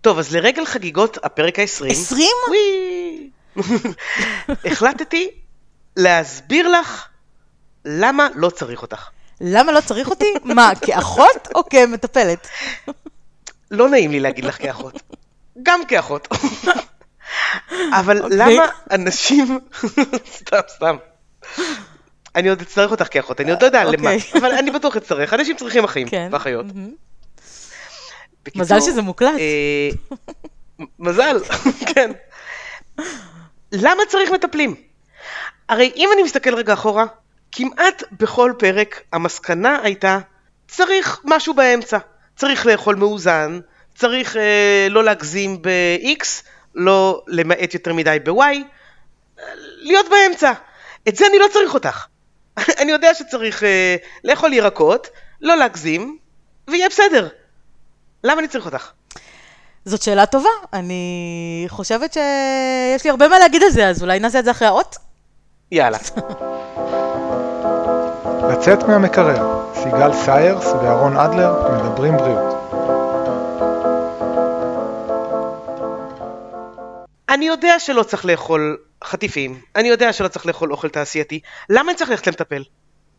טוב, אז לרגל חגיגות הפרק ה-20... 20? וואי. החלטתי להסביר לך למה לא צריך אותך. למה לא צריך אותי? מה, כאחות או כמטפלת? לא נעים לי להגיד לך כאחות. גם כאחות. אבל אוקיי. למה אנשים... סתם, סתם. אני עוד אצטרך אותך כאחות, אני עוד לא יודע למה, אוקיי. אבל אני בטוח אצטרך. אנשים צריכים אחים כן. ואחיות. בקיצור, מזל שזה מוקלט. אה, מזל, כן. למה צריך מטפלים? הרי אם אני מסתכל רגע אחורה, כמעט בכל פרק המסקנה הייתה, צריך משהו באמצע. צריך לאכול מאוזן, צריך אה, לא להגזים ב-X, לא למעט יותר מדי ב-Y, להיות באמצע. את זה אני לא צריך אותך. אני יודע שצריך אה, לאכול ירקות, לא להגזים, ויהיה בסדר. למה אני צריך אותך? זאת שאלה טובה. אני חושבת שיש לי הרבה מה להגיד על זה, אז אולי נעשה את זה אחרי האות? יאללה. לצאת מהמקרר, סיגל סיירס ואהרון אדלר מדברים בריאות. אני יודע שלא צריך לאכול חטיפים, אני יודע שלא צריך לאכול אוכל תעשייתי, למה אני צריך ללכת למטפל?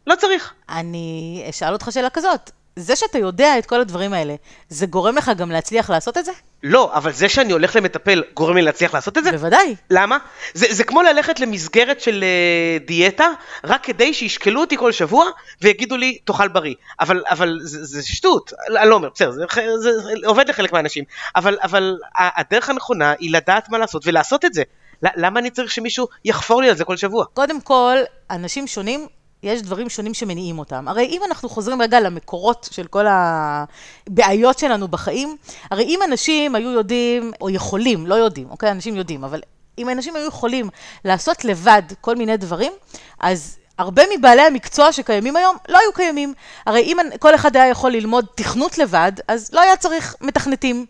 לא צריך. אני אשאל אותך שאלה כזאת. זה שאתה יודע את כל הדברים האלה, זה גורם לך גם להצליח לעשות את זה? לא, אבל זה שאני הולך למטפל גורם לי להצליח לעשות את זה? בוודאי. למה? זה, זה כמו ללכת למסגרת של uh, דיאטה, רק כדי שישקלו אותי כל שבוע ויגידו לי, תאכל בריא. אבל, אבל זה, זה שטות, אני לא אומר, בסדר, זה, זה, זה עובד לחלק מהאנשים. אבל, אבל הדרך הנכונה היא לדעת מה לעשות ולעשות את זה. למה אני צריך שמישהו יחפור לי על זה כל שבוע? קודם כל, אנשים שונים, יש דברים שונים שמניעים אותם. הרי אם אנחנו חוזרים רגע למקורות של כל הבעיות שלנו בחיים, הרי אם אנשים היו יודעים, או יכולים, לא יודעים, אוקיי? אנשים יודעים, אבל אם אנשים היו יכולים לעשות לבד כל מיני דברים, אז הרבה מבעלי המקצוע שקיימים היום לא היו קיימים. הרי אם כל אחד היה יכול ללמוד תכנות לבד, אז לא היה צריך מתכנתים.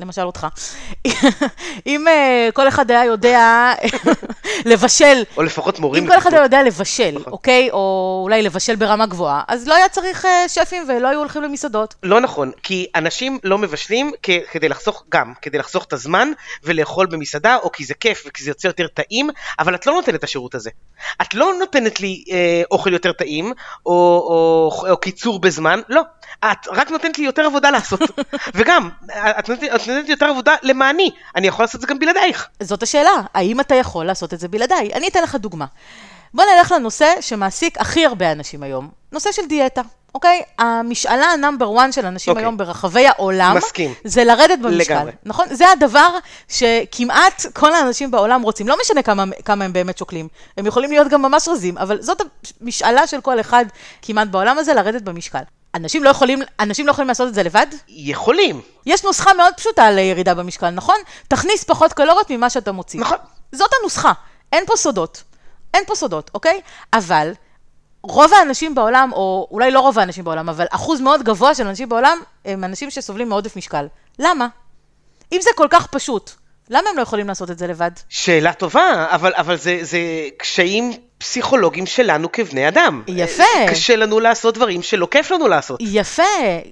למשל אותך. אם uh, כל אחד היה יודע לבשל, או לפחות מורים. אם כל אחד. היה יודע לבשל, נכון. אוקיי? או אולי לבשל ברמה גבוהה, אז לא היה צריך uh, שפים ולא היו הולכים למסעדות. לא נכון, כי אנשים לא מבשלים כדי לחסוך, גם כדי לחסוך את הזמן ולאכול במסעדה, או כי זה כיף וכי זה יוצא יותר טעים, אבל את לא נותנת את השירות הזה. את לא נותנת לי אה, אוכל יותר טעים, או, או, או קיצור בזמן, לא. את רק נותנת לי יותר עבודה לעשות. וגם, את נותנת, את נותנת יותר עבודה למעני, אני יכול לעשות את זה גם בלעדייך. זאת השאלה, האם אתה יכול לעשות את זה בלעדיי? אני אתן לך דוגמה. בוא נלך לנושא שמעסיק הכי הרבה אנשים היום, נושא של דיאטה. אוקיי? המשאלה ה number 1 של אנשים אוקיי. היום ברחבי העולם, מסכים. זה לרדת במשקל. לגמרי. נכון? זה הדבר שכמעט כל האנשים בעולם רוצים. לא משנה כמה, כמה הם באמת שוקלים. הם יכולים להיות גם ממש רזים, אבל זאת המשאלה של כל אחד כמעט בעולם הזה, לרדת במשקל. אנשים לא יכולים, אנשים לא יכולים לעשות את זה לבד? יכולים. יש נוסחה מאוד פשוטה לירידה במשקל, נכון? תכניס פחות קלוריות ממה שאתה מוציא. נכון. זאת הנוסחה, אין פה סודות. אין פה סודות, אוקיי? אבל רוב האנשים בעולם, או אולי לא רוב האנשים בעולם, אבל אחוז מאוד גבוה של אנשים בעולם, הם אנשים שסובלים מעודף משקל. למה? אם זה כל כך פשוט, למה הם לא יכולים לעשות את זה לבד? שאלה טובה, אבל, אבל זה, זה קשיים פסיכולוגיים שלנו כבני אדם. יפה. קשה לנו לעשות דברים שלא כיף לנו לעשות. יפה,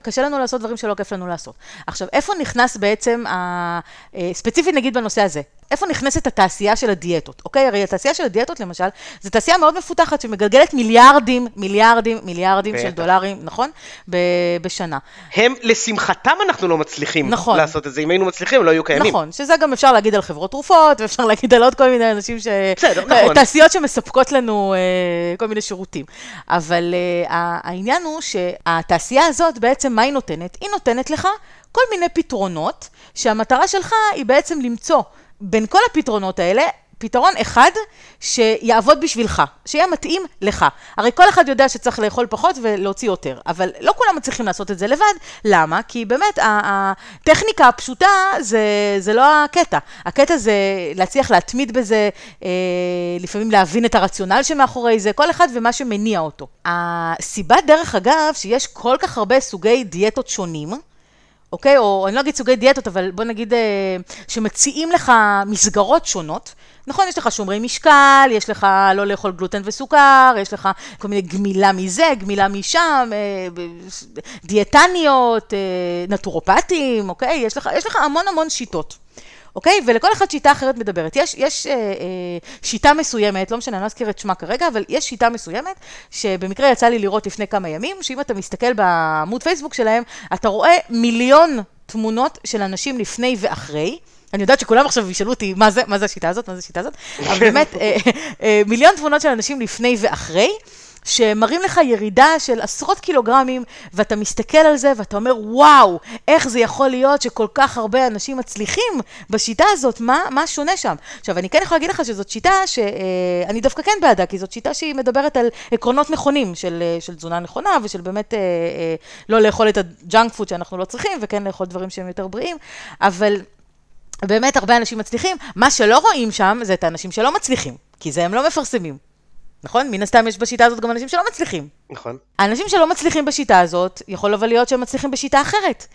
קשה לנו לעשות דברים שלא כיף לנו לעשות. עכשיו, איפה נכנס בעצם, ה... אה, ספציפית נגיד בנושא הזה, איפה נכנסת התעשייה של הדיאטות, אוקיי? הרי התעשייה של הדיאטות למשל, זו תעשייה מאוד מפותחת שמגלגלת מיליארדים, מיליארדים, מיליארדים של בטח. דולרים, נכון? ב- בשנה. הם, לשמחתם אנחנו לא מצליחים נכון. לעשות את זה. אם היינו מצליחים, לא היו קיימים. נכון, שזה גם אפשר להגיד על חברות תרופות, ואפשר להגיד על עוד כל מיני אנשים ש... בסדר, נכון. תעשיות שמספקות לנו אה, כל מיני שירותים. אבל אה, העניין הוא שהתעשייה הזאת בעצם, מה היא נותנת? היא נותנת לך כל מיני פתרונות, שהמטרה שלך היא בעצם למצוא בין כל הפתרונות האלה, פתרון אחד שיעבוד בשבילך, שיהיה מתאים לך. הרי כל אחד יודע שצריך לאכול פחות ולהוציא יותר, אבל לא כולם מצליחים לעשות את זה לבד. למה? כי באמת, הטכניקה הפשוטה זה, זה לא הקטע. הקטע זה להצליח להתמיד בזה, אה, לפעמים להבין את הרציונל שמאחורי זה, כל אחד ומה שמניע אותו. הסיבה, דרך אגב, שיש כל כך הרבה סוגי דיאטות שונים, אוקיי? או אני לא אגיד סוגי דיאטות, אבל בוא נגיד אה, שמציעים לך מסגרות שונות, נכון, יש לך שומרי משקל, יש לך לא לאכול גלוטן וסוכר, יש לך כל מיני גמילה מזה, גמילה משם, אה, דיאטניות, אה, נטורופטים, אוקיי? יש לך, יש לך המון המון שיטות. אוקיי? ולכל אחד שיטה אחרת מדברת. יש, יש אה, אה, שיטה מסוימת, לא משנה, אני לא אזכיר את שמה כרגע, אבל יש שיטה מסוימת, שבמקרה יצא לי לראות לפני כמה ימים, שאם אתה מסתכל בעמוד פייסבוק שלהם, אתה רואה מיליון תמונות של אנשים לפני ואחרי. אני יודעת שכולם עכשיו ישאלו אותי, מה זה, מה זה השיטה הזאת, מה זה השיטה הזאת, אבל באמת, אה, אה, מיליון תמונות של אנשים לפני ואחרי. שמראים לך ירידה של עשרות קילוגרמים, ואתה מסתכל על זה ואתה אומר, וואו, איך זה יכול להיות שכל כך הרבה אנשים מצליחים בשיטה הזאת, מה, מה שונה שם? עכשיו, אני כן יכולה להגיד לך שזאת שיטה שאני דווקא כן בעדה, כי זאת שיטה שהיא מדברת על עקרונות נכונים של, של תזונה נכונה, ושל באמת אה, אה, לא לאכול את הג'אנק פוד שאנחנו לא צריכים, וכן לאכול דברים שהם יותר בריאים, אבל... באמת הרבה אנשים מצליחים, מה שלא רואים שם זה את האנשים שלא מצליחים, כי זה הם לא מפרסמים. נכון? מן הסתם יש בשיטה הזאת גם אנשים שלא מצליחים. נכון. האנשים שלא מצליחים בשיטה הזאת, יכול אבל להיות שהם מצליחים בשיטה אחרת.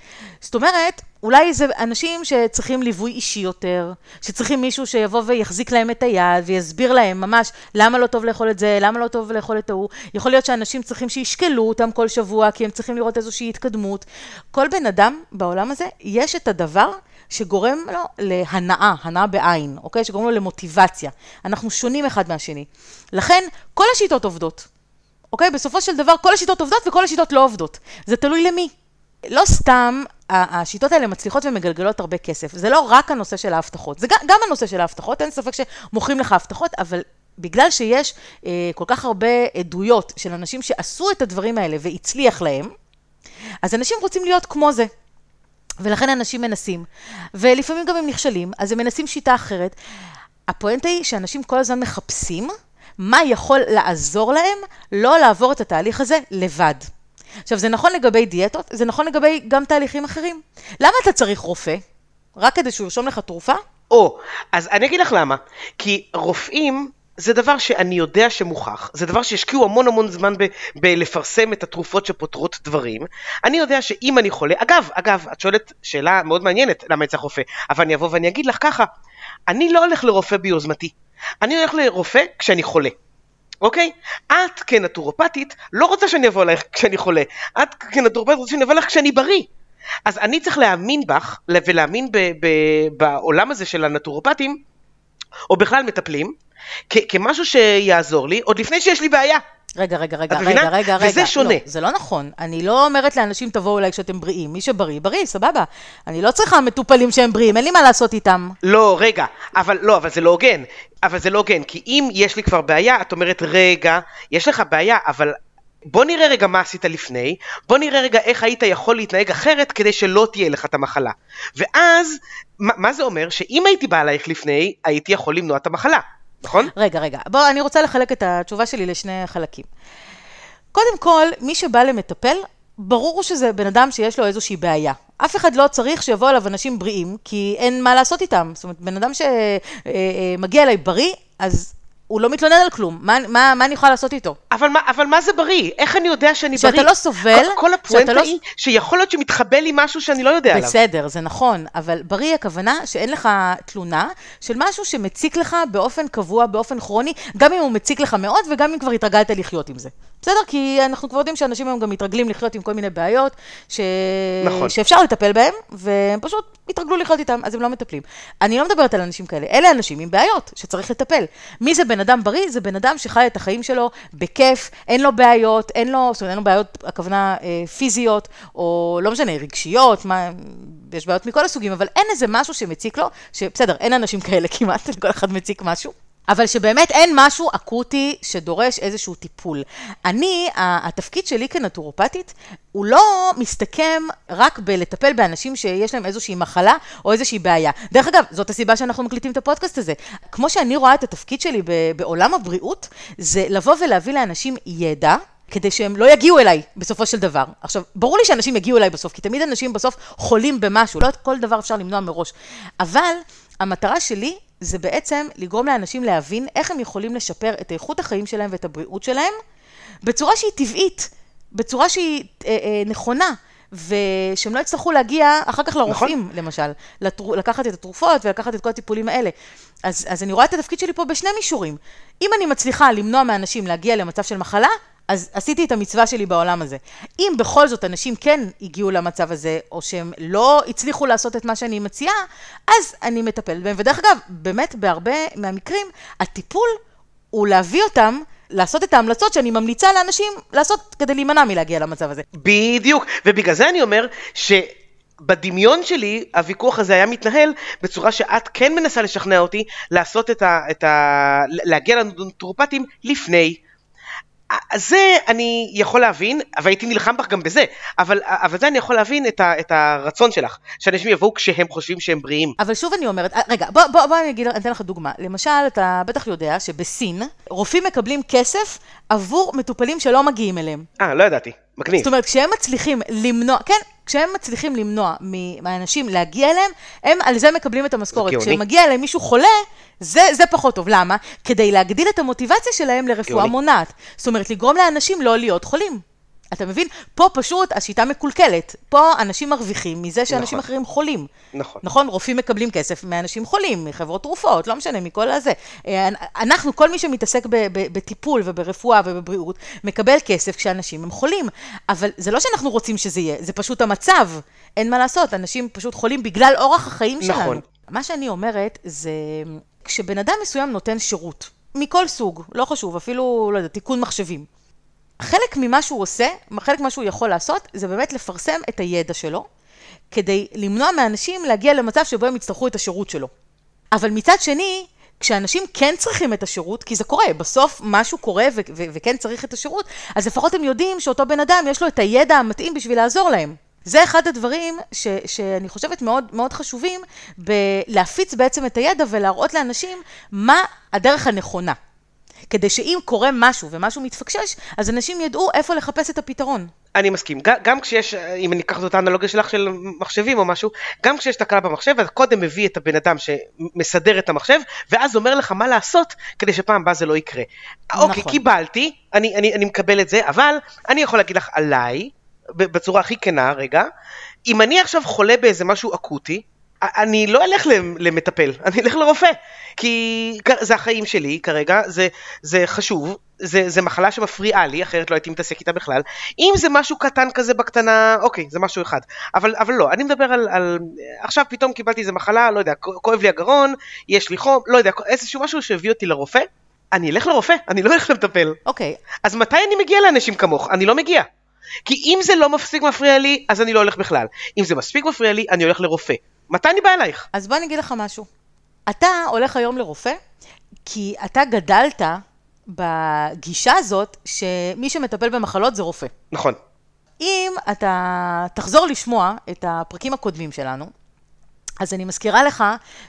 זאת אומרת, אולי זה אנשים שצריכים ליווי אישי יותר, שצריכים מישהו שיבוא ויחזיק להם את היד ויסביר להם ממש למה לא טוב לאכול את זה, למה לא טוב לאכול את ההוא. יכול להיות שאנשים צריכים שישקלו אותם כל שבוע, כי הם צריכים לראות איזושהי התקדמות. כל בן אדם בעולם הזה, יש את הדבר שגורם לו להנאה, הנאה בעין, אוקיי? שגורם לו למוטיבציה. אנחנו שונים אחד מהשני. לכן, כל השיטות עובדות, אוקיי? בסופו של דבר, כל השיטות עובדות וכל השיטות לא עובדות. זה תלוי למי. לא סתם השיטות האלה מצליחות ומגלגלות הרבה כסף. זה לא רק הנושא של ההבטחות, זה גם הנושא של ההבטחות, אין ספק שמוכרים לך הבטחות, אבל בגלל שיש אה, כל כך הרבה עדויות של אנשים שעשו את הדברים האלה והצליח להם, אז אנשים רוצים להיות כמו זה. ולכן אנשים מנסים. ולפעמים גם הם נכשלים, אז הם מנסים שיטה אחרת. הפואנטה היא שאנשים כל הזמן מחפשים מה יכול לעזור להם לא לעבור את התהליך הזה לבד. עכשיו, זה נכון לגבי דיאטות, זה נכון לגבי גם תהליכים אחרים. למה אתה צריך רופא? רק כדי שהוא ירשום לך תרופה? או, אז אני אגיד לך למה. כי רופאים זה דבר שאני יודע שמוכח, זה דבר שהשקיעו המון המון זמן ב- בלפרסם את התרופות שפותרות דברים. אני יודע שאם אני חולה, אגב, אגב, את שואלת שאלה מאוד מעניינת למה אני צריך רופא, אבל אני אבוא ואני אגיד לך ככה, אני לא הולך לרופא ביוזמתי, אני הולך לרופא כשאני חולה. אוקיי? את כנטורופטית לא רוצה שאני אבוא אלייך כשאני חולה. את כנטורופטית רוצה שאני אבוא אלייך כשאני בריא. אז אני צריך להאמין בך ולהאמין ב- ב- בעולם הזה של הנטורופטים, או בכלל מטפלים, כ- כמשהו שיעזור לי עוד לפני שיש לי בעיה. רגע, רגע, רגע, רגע? רגע, רגע. וזה שונה. לא, זה לא נכון. אני לא אומרת לאנשים, תבואו אליי כשאתם בריאים. מי שבריא, בריא, סבבה. אני לא צריכה מטופלים שהם בריאים, אין לי מה לעשות איתם. לא, רגע, אבל לא, אבל זה לא הוגן. אבל זה לא הוגן, כי אם יש לי כבר בעיה, את אומרת, רגע, יש לך בעיה, אבל בוא נראה רגע מה עשית לפני, בוא נראה רגע איך היית יכול להתנהג אחרת כדי שלא תהיה לך את המחלה. ואז, מה, מה זה אומר? שאם הייתי בא אלייך לפני, הייתי יכול למנוע את המחלה, נכון? רגע, רגע. בוא, אני רוצה לחלק את התשובה שלי לשני חלקים. קודם כל, מי שבא למטפל, ברור שזה בן אדם שיש לו איזושהי בעיה. אף אחד לא צריך שיבוא אליו אנשים בריאים, כי אין מה לעשות איתם. זאת אומרת, בן אדם שמגיע אליי בריא, אז הוא לא מתלונן על כלום. מה, מה, מה אני יכולה לעשות איתו? אבל מה, אבל מה זה בריא? איך אני יודע שאני שאתה בריא? לא סובל, כל, כל הפואנטה שאתה לא- היא שיכול להיות שמתחבא לי משהו שאני לא יודע עליו. בסדר, זה נכון, אבל בריא הכוונה שאין לך תלונה של משהו שמציק לך באופן קבוע, באופן כרוני, גם אם הוא מציק לך מאוד וגם אם כבר התרגלת לחיות עם זה. בסדר? כי אנחנו כבר יודעים שאנשים היום גם מתרגלים לחיות עם כל מיני בעיות ש... נכון. שאפשר לטפל בהם, והם פשוט התרגלו לחיות איתם, אז הם לא מטפלים. אני לא מדברת על אנשים כאלה, אלה אנשים עם בעיות שצריך לטפל. מי זה בן אדם בריא? זה בן אדם שחי את החיים שלו בכיף, אין לו בעיות, אין לו, זאת אומרת, אין לו בעיות, הכוונה אה, פיזיות, או לא משנה, רגשיות, מה, יש בעיות מכל הסוגים, אבל אין איזה משהו שמציק לו, שבסדר, אין אנשים כאלה כמעט, לכל אחד מציק משהו. אבל שבאמת אין משהו אקוטי שדורש איזשהו טיפול. אני, התפקיד שלי כנטורופטית, הוא לא מסתכם רק בלטפל באנשים שיש להם איזושהי מחלה או איזושהי בעיה. דרך אגב, זאת הסיבה שאנחנו מקליטים את הפודקאסט הזה. כמו שאני רואה את התפקיד שלי בעולם הבריאות, זה לבוא ולהביא לאנשים ידע. כדי שהם לא יגיעו אליי בסופו של דבר. עכשיו, ברור לי שאנשים יגיעו אליי בסוף, כי תמיד אנשים בסוף חולים במשהו, לא את כל דבר אפשר למנוע מראש. אבל המטרה שלי זה בעצם לגרום לאנשים להבין איך הם יכולים לשפר את איכות החיים שלהם ואת הבריאות שלהם בצורה שהיא טבעית, בצורה שהיא אה, אה, נכונה. ושהם לא יצטרכו להגיע אחר כך לרופאים, נכון. למשל, לתר... לקחת את התרופות ולקחת את כל הטיפולים האלה. אז, אז אני רואה את התפקיד שלי פה בשני מישורים. אם אני מצליחה למנוע מאנשים להגיע למצב של מחלה, אז עשיתי את המצווה שלי בעולם הזה. אם בכל זאת אנשים כן הגיעו למצב הזה, או שהם לא הצליחו לעשות את מה שאני מציעה, אז אני מטפלת בהם. ודרך אגב, באמת בהרבה מהמקרים, הטיפול הוא להביא אותם לעשות את ההמלצות שאני ממליצה לאנשים לעשות כדי להימנע מלהגיע למצב הזה. בדיוק, ובגלל זה אני אומר ש... בדמיון שלי הוויכוח הזה היה מתנהל בצורה שאת כן מנסה לשכנע אותי לעשות את ה... את ה להגיע לנטורופטים לפני. זה אני יכול להבין, והייתי נלחם בך גם בזה, אבל, אבל זה אני יכול להבין את, ה, את הרצון שלך, שאנשים יבואו כשהם חושבים שהם בריאים. אבל שוב אני אומרת, אה, רגע, בוא, בוא, בוא אני אגיד, אני אתן לך דוגמה. למשל, אתה בטח יודע שבסין, רופאים מקבלים כסף עבור מטופלים שלא מגיעים אליהם. אה, לא ידעתי, מגניב. זאת אומרת, כשהם מצליחים למנוע, כן, כשהם מצליחים למנוע מהאנשים להגיע אליהם, הם על זה מקבלים את המשכורת. כשמגיע אליהם מישהו חולה, זה, זה פחות טוב. למה? כדי להגדיל את המוטיבציה שלהם לרפואה מונעת. זאת אומרת, לגרום לאנשים לא להיות חולים. אתה מבין? פה פשוט השיטה מקולקלת. פה אנשים מרוויחים מזה שאנשים נכון. אחרים חולים. נכון. נכון? רופאים מקבלים כסף מאנשים חולים, מחברות תרופות, לא משנה, מכל הזה. אה, אנחנו, כל מי שמתעסק בטיפול וברפואה ובבריאות, מקבל כסף כשאנשים הם חולים. אבל זה לא שאנחנו רוצים שזה יהיה, זה פשוט המצב. אין מה לעשות, אנשים פשוט חולים בגלל אורח החיים שלנו. נכון. מה שאני אומרת זה, כשבן אדם מסוים נותן שירות, מכל סוג, לא חשוב, אפילו, לא יודע, תיקון מחשבים. חלק ממה שהוא עושה, חלק ממה שהוא יכול לעשות, זה באמת לפרסם את הידע שלו, כדי למנוע מאנשים להגיע למצב שבו הם יצטרכו את השירות שלו. אבל מצד שני, כשאנשים כן צריכים את השירות, כי זה קורה, בסוף משהו קורה ו- ו- וכן צריך את השירות, אז לפחות הם יודעים שאותו בן אדם יש לו את הידע המתאים בשביל לעזור להם. זה אחד הדברים ש, שאני חושבת מאוד, מאוד חשובים, בלהפיץ בעצם את הידע ולהראות לאנשים מה הדרך הנכונה. כדי שאם קורה משהו ומשהו מתפקשש, אז אנשים ידעו איפה לחפש את הפתרון. אני מסכים, גם כשיש, אם אני אקח את האנלוגיה שלך של מחשבים או משהו, גם כשיש תקלה במחשב, אתה קודם מביא את הבן אדם שמסדר את המחשב, ואז אומר לך מה לעשות כדי שפעם הבאה זה לא יקרה. נכון. אוקיי, קיבלתי, אני, אני, אני מקבל את זה, אבל אני יכול להגיד לך עליי, בצורה הכי כנה רגע, אם אני עכשיו חולה באיזה משהו אקוטי, אני לא אלך למטפל, אני אלך לרופא, כי זה החיים שלי כרגע, זה, זה חשוב, זה, זה מחלה שמפריעה לי, אחרת לא הייתי מתעסק איתה בכלל. אם זה משהו קטן כזה בקטנה, אוקיי, זה משהו אחד. אבל, אבל לא, אני מדבר על, על... עכשיו פתאום קיבלתי איזה מחלה, לא יודע, כואב לי הגרון, יש לי חום, לא יודע, איזשהו משהו שהביא אותי לרופא, אני אלך לרופא, אני לא אלך למטפל. אוקיי. אז מתי אני מגיע לאנשים כמוך? אני לא מגיע. כי אם זה לא מפסיק מפריע לי, אז אני לא הולך בכלל. אם זה מספיק מפריע לי, אני הולך לרופא. מתי אני בא אלייך? אז בוא אני אגיד לך משהו. אתה הולך היום לרופא, כי אתה גדלת בגישה הזאת שמי שמטפל במחלות זה רופא. נכון. אם אתה תחזור לשמוע את הפרקים הקודמים שלנו, אז אני מזכירה לך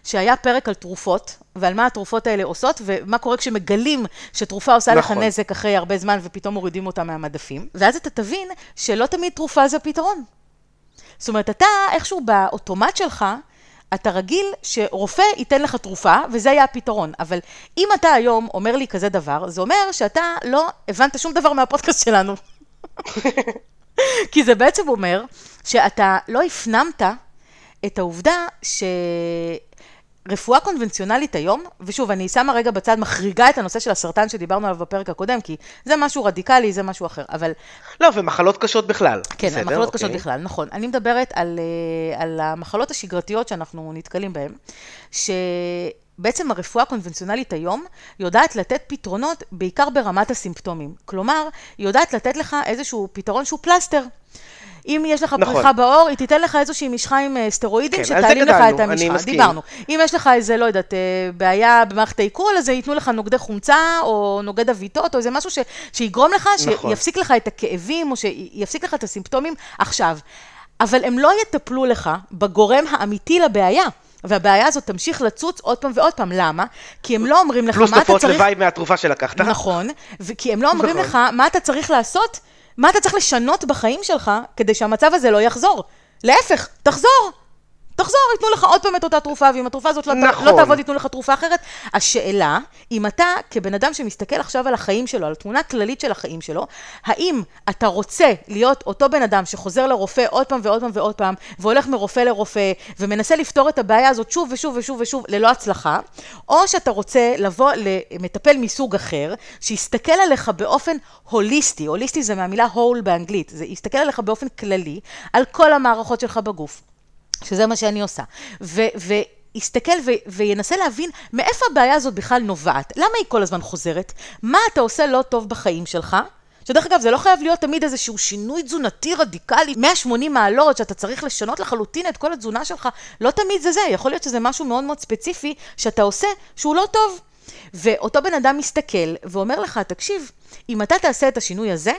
שהיה פרק על תרופות, ועל מה התרופות האלה עושות, ומה קורה כשמגלים שתרופה עושה נכון. לך נזק אחרי הרבה זמן ופתאום מורידים אותה מהמדפים, ואז אתה תבין שלא תמיד תרופה זה הפתרון. זאת אומרת, אתה איכשהו באוטומט שלך, אתה רגיל שרופא ייתן לך תרופה, וזה יהיה הפתרון. אבל אם אתה היום אומר לי כזה דבר, זה אומר שאתה לא הבנת שום דבר מהפודקאסט שלנו. כי זה בעצם אומר שאתה לא הפנמת את העובדה ש... רפואה קונבנציונלית היום, ושוב, אני שמה רגע בצד, מחריגה את הנושא של הסרטן שדיברנו עליו בפרק הקודם, כי זה משהו רדיקלי, זה משהו אחר, אבל... לא, ומחלות קשות בכלל. כן, בסדר, מחלות אוקיי. קשות בכלל, נכון. אני מדברת על, אה, על המחלות השגרתיות שאנחנו נתקלים בהן, שבעצם הרפואה הקונבנציונלית היום יודעת לתת פתרונות בעיקר ברמת הסימפטומים. כלומר, היא יודעת לתת לך איזשהו פתרון שהוא פלסטר. אם יש לך נכון. פריחה בעור, היא תיתן לך איזושהי משחה עם אה, סטרואידים כן, שתעלים לך את המשחה. דיברנו. אם יש לך איזה, לא יודעת, אה, בעיה במערכת העיכול, אז ייתנו לך נוגדי חומצה, או נוגד אביטות, או איזה משהו ש, שיגרום לך, נכון. שיפסיק לך את הכאבים, או שיפסיק לך את הסימפטומים עכשיו. אבל הם לא יטפלו לך בגורם האמיתי לבעיה. והבעיה הזאת תמשיך לצוץ עוד פעם ועוד פעם. למה? כי הם לא אומרים לך מה אתה צריך... פלוס תופעות לוואי מהתרופה שלקחת. נכון, כי הם לא אומרים נכון. לך מה אתה צריך לעשות מה אתה צריך לשנות בחיים שלך כדי שהמצב הזה לא יחזור? להפך, תחזור. תחזור, ייתנו לך עוד פעם את אותה תרופה, ואם התרופה הזאת לא, נכון. לא תעבוד, ייתנו לך תרופה אחרת. השאלה, אם אתה, כבן אדם שמסתכל עכשיו על החיים שלו, על תמונה כללית של החיים שלו, האם אתה רוצה להיות אותו בן אדם שחוזר לרופא עוד פעם ועוד פעם ועוד פעם, והולך מרופא לרופא, ומנסה לפתור את הבעיה הזאת שוב ושוב ושוב ושוב ללא הצלחה, או שאתה רוצה לבוא למטפל מסוג אחר, שיסתכל עליך באופן הוליסטי, הוליסטי זה מהמילה whole באנגלית, זה יסתכל עליך באופן כללי, על כל המערכות שלך בגוף, שזה מה שאני עושה. ו- ו- יסתכל ו- וינסה להבין מאיפה הבעיה הזאת בכלל נובעת, למה היא כל הזמן חוזרת, מה אתה עושה לא טוב בחיים שלך, שדרך אגב, זה לא חייב להיות תמיד איזשהו שינוי תזונתי רדיקלי, 180 מעלות, שאתה צריך לשנות לחלוטין את כל התזונה שלך, לא תמיד זה זה, יכול להיות שזה משהו מאוד מאוד ספציפי שאתה עושה שהוא לא טוב. ואותו בן אדם מסתכל ואומר לך, תקשיב, אם אתה תעשה את השינוי הזה,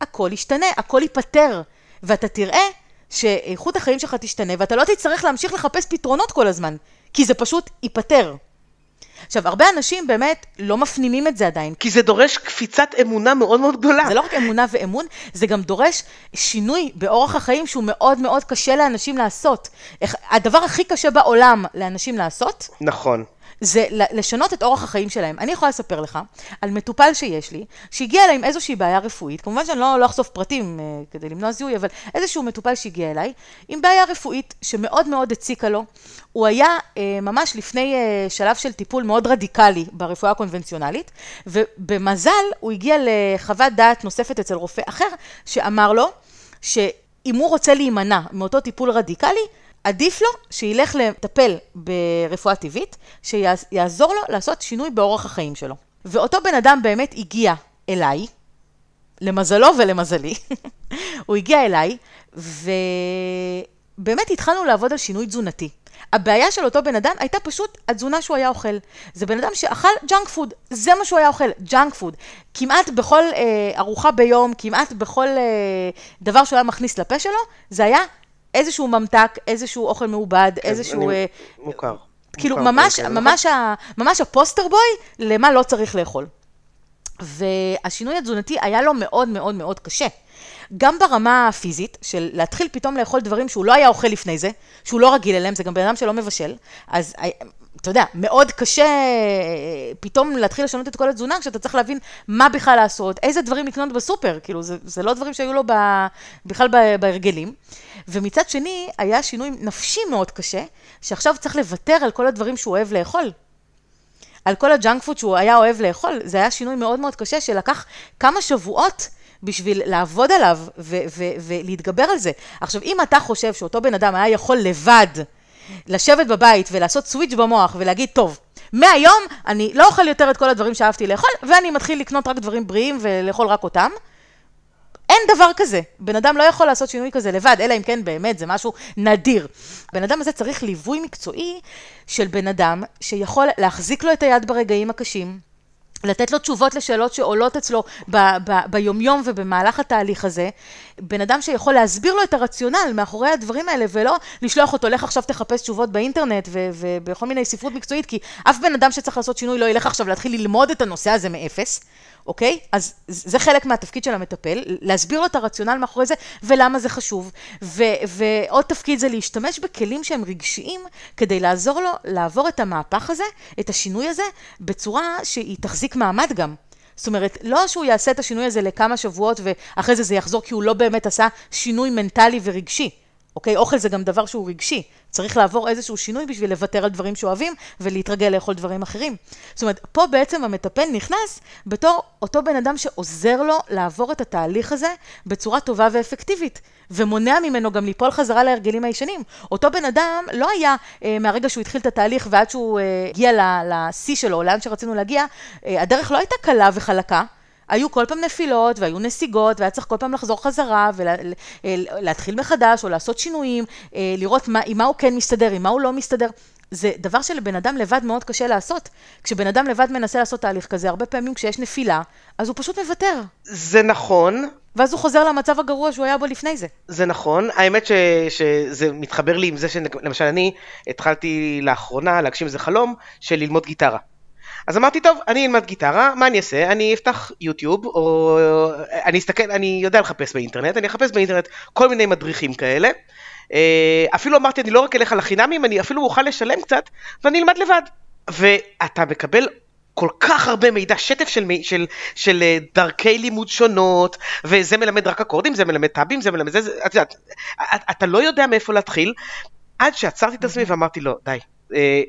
הכל ישתנה, הכל ייפתר, ואתה תראה שאיכות החיים שלך תשתנה, ואתה לא תצטרך להמשיך לחפש פתרונות כל הזמן, כי זה פשוט ייפתר. עכשיו, הרבה אנשים באמת לא מפנימים את זה עדיין. כי זה דורש קפיצת אמונה מאוד מאוד גדולה. זה לא רק אמונה ואמון, זה גם דורש שינוי באורח החיים שהוא מאוד מאוד קשה לאנשים לעשות. הדבר הכי קשה בעולם לאנשים לעשות, נכון. זה לשנות את אורח החיים שלהם. אני יכולה לספר לך על מטופל שיש לי, שהגיע אליי עם איזושהי בעיה רפואית, כמובן שאני לא, לא אחשוף פרטים אה, כדי למנוע זיהוי, אבל איזשהו מטופל שהגיע אליי עם בעיה רפואית שמאוד מאוד הציקה לו. הוא היה אה, ממש לפני אה, שלב של טיפול מאוד רדיקלי ברפואה הקונבנציונלית, ובמזל הוא הגיע לחוות דעת נוספת אצל רופא אחר, שאמר לו שאם הוא רוצה להימנע מאותו טיפול רדיקלי, עדיף לו שילך לטפל ברפואה טבעית, שיעזור לו לעשות שינוי באורח החיים שלו. ואותו בן אדם באמת הגיע אליי, למזלו ולמזלי, הוא הגיע אליי, ובאמת התחלנו לעבוד על שינוי תזונתי. הבעיה של אותו בן אדם הייתה פשוט התזונה שהוא היה אוכל. זה בן אדם שאכל ג'אנק פוד, זה מה שהוא היה אוכל, ג'אנק פוד. כמעט בכל אה, ארוחה ביום, כמעט בכל אה, דבר שהוא היה מכניס לפה שלו, זה היה איזשהו ממתק, איזשהו אוכל מעובד, איזשהו... אני- אה, מוכר. כאילו מוכר ממש, כאלה, ממש, ה, ממש הפוסטר בוי למה לא צריך לאכול. והשינוי התזונתי היה לו מאוד מאוד מאוד קשה. גם ברמה הפיזית, של להתחיל פתאום לאכול דברים שהוא לא היה אוכל לפני זה, שהוא לא רגיל אליהם, זה גם בן אדם שלא מבשל, אז אה, אתה יודע, מאוד קשה אה, פתאום להתחיל לשנות את כל התזונה, כשאתה צריך להבין מה בכלל לעשות, איזה דברים לקנות בסופר, כאילו, זה, זה לא דברים שהיו לו ב, בכלל בהרגלים. ומצד שני, היה שינוי נפשי מאוד קשה, שעכשיו צריך לוותר על כל הדברים שהוא אוהב לאכול. על כל הג'אנק פוד שהוא היה אוהב לאכול, זה היה שינוי מאוד מאוד קשה, שלקח כמה שבועות בשביל לעבוד עליו ו- ו- ולהתגבר על זה. עכשיו, אם אתה חושב שאותו בן אדם היה יכול לבד לשבת בבית ולעשות סוויץ' במוח ולהגיד, טוב, מהיום אני לא אוכל יותר את כל הדברים שאהבתי לאכול, ואני מתחיל לקנות רק דברים בריאים ולאכול רק אותם, אין דבר כזה. בן אדם לא יכול לעשות שינוי כזה לבד, אלא אם כן באמת זה משהו נדיר. בן אדם הזה צריך ליווי מקצועי של בן אדם שיכול להחזיק לו את היד ברגעים הקשים. לתת לו תשובות לשאלות שעולות אצלו ב- ב- ביומיום ובמהלך התהליך הזה. בן אדם שיכול להסביר לו את הרציונל מאחורי הדברים האלה, ולא לשלוח אותו, לך עכשיו תחפש תשובות באינטרנט ובכל מיני ספרות מקצועית, כי אף בן אדם שצריך לעשות שינוי לא ילך עכשיו להתחיל ללמוד את הנושא הזה מאפס. אוקיי? אז זה חלק מהתפקיד של המטפל, להסביר לו את הרציונל מאחורי זה ולמה זה חשוב. ו- ועוד תפקיד זה להשתמש בכלים שהם רגשיים כדי לעזור לו לעבור את המהפך הזה, את השינוי הזה, בצורה שהיא תחזיק מעמד גם. זאת אומרת, לא שהוא יעשה את השינוי הזה לכמה שבועות ואחרי זה זה יחזור כי הוא לא באמת עשה שינוי מנטלי ורגשי. אוקיי? אוכל זה גם דבר שהוא רגשי. צריך לעבור איזשהו שינוי בשביל לוותר על דברים שאוהבים ולהתרגל לאכול דברים אחרים. זאת אומרת, פה בעצם המטפל נכנס בתור אותו בן אדם שעוזר לו לעבור את התהליך הזה בצורה טובה ואפקטיבית, ומונע ממנו גם ליפול חזרה להרגלים הישנים. אותו בן אדם לא היה אה, מהרגע שהוא התחיל את התהליך ועד שהוא אה, הגיע לשיא שלו, לאן שרצינו להגיע, אה, הדרך לא הייתה קלה וחלקה. היו כל פעם נפילות והיו נסיגות והיה צריך כל פעם לחזור חזרה ולהתחיל מחדש או לעשות שינויים, אה, לראות מה, עם מה הוא כן מסתדר, עם מה הוא לא מסתדר. זה דבר שלבן אדם לבד מאוד קשה לעשות. כשבן אדם לבד מנסה לעשות תהליך כזה, הרבה פעמים כשיש נפילה, אז הוא פשוט מוותר. זה נכון, ואז הוא חוזר למצב הגרוע שהוא היה בו לפני זה. זה נכון, האמת ש, שזה מתחבר לי עם זה שלמשל אני התחלתי לאחרונה להגשים איזה חלום של ללמוד גיטרה. אז אמרתי, טוב, אני אלמד גיטרה, מה אני אעשה? אני אפתח יוטיוב, או אני אסתכל, אני יודע לחפש באינטרנט, אני אחפש באינטרנט כל מיני מדריכים כאלה, אה, אפילו אמרתי, אני לא רק אלך על החינמים, אני אפילו מוכן לשלם קצת, ואני אלמד לבד. ואתה מקבל כל כך הרבה מידע, שטף של, של, של אה, דרכי לימוד שונות, וזה מלמד רק אקורדים, זה מלמד טאבים, זה מלמד זה, זה את יודעת, אתה לא יודע מאיפה להתחיל, עד שעצרתי את עצמי ואמרתי לו, די,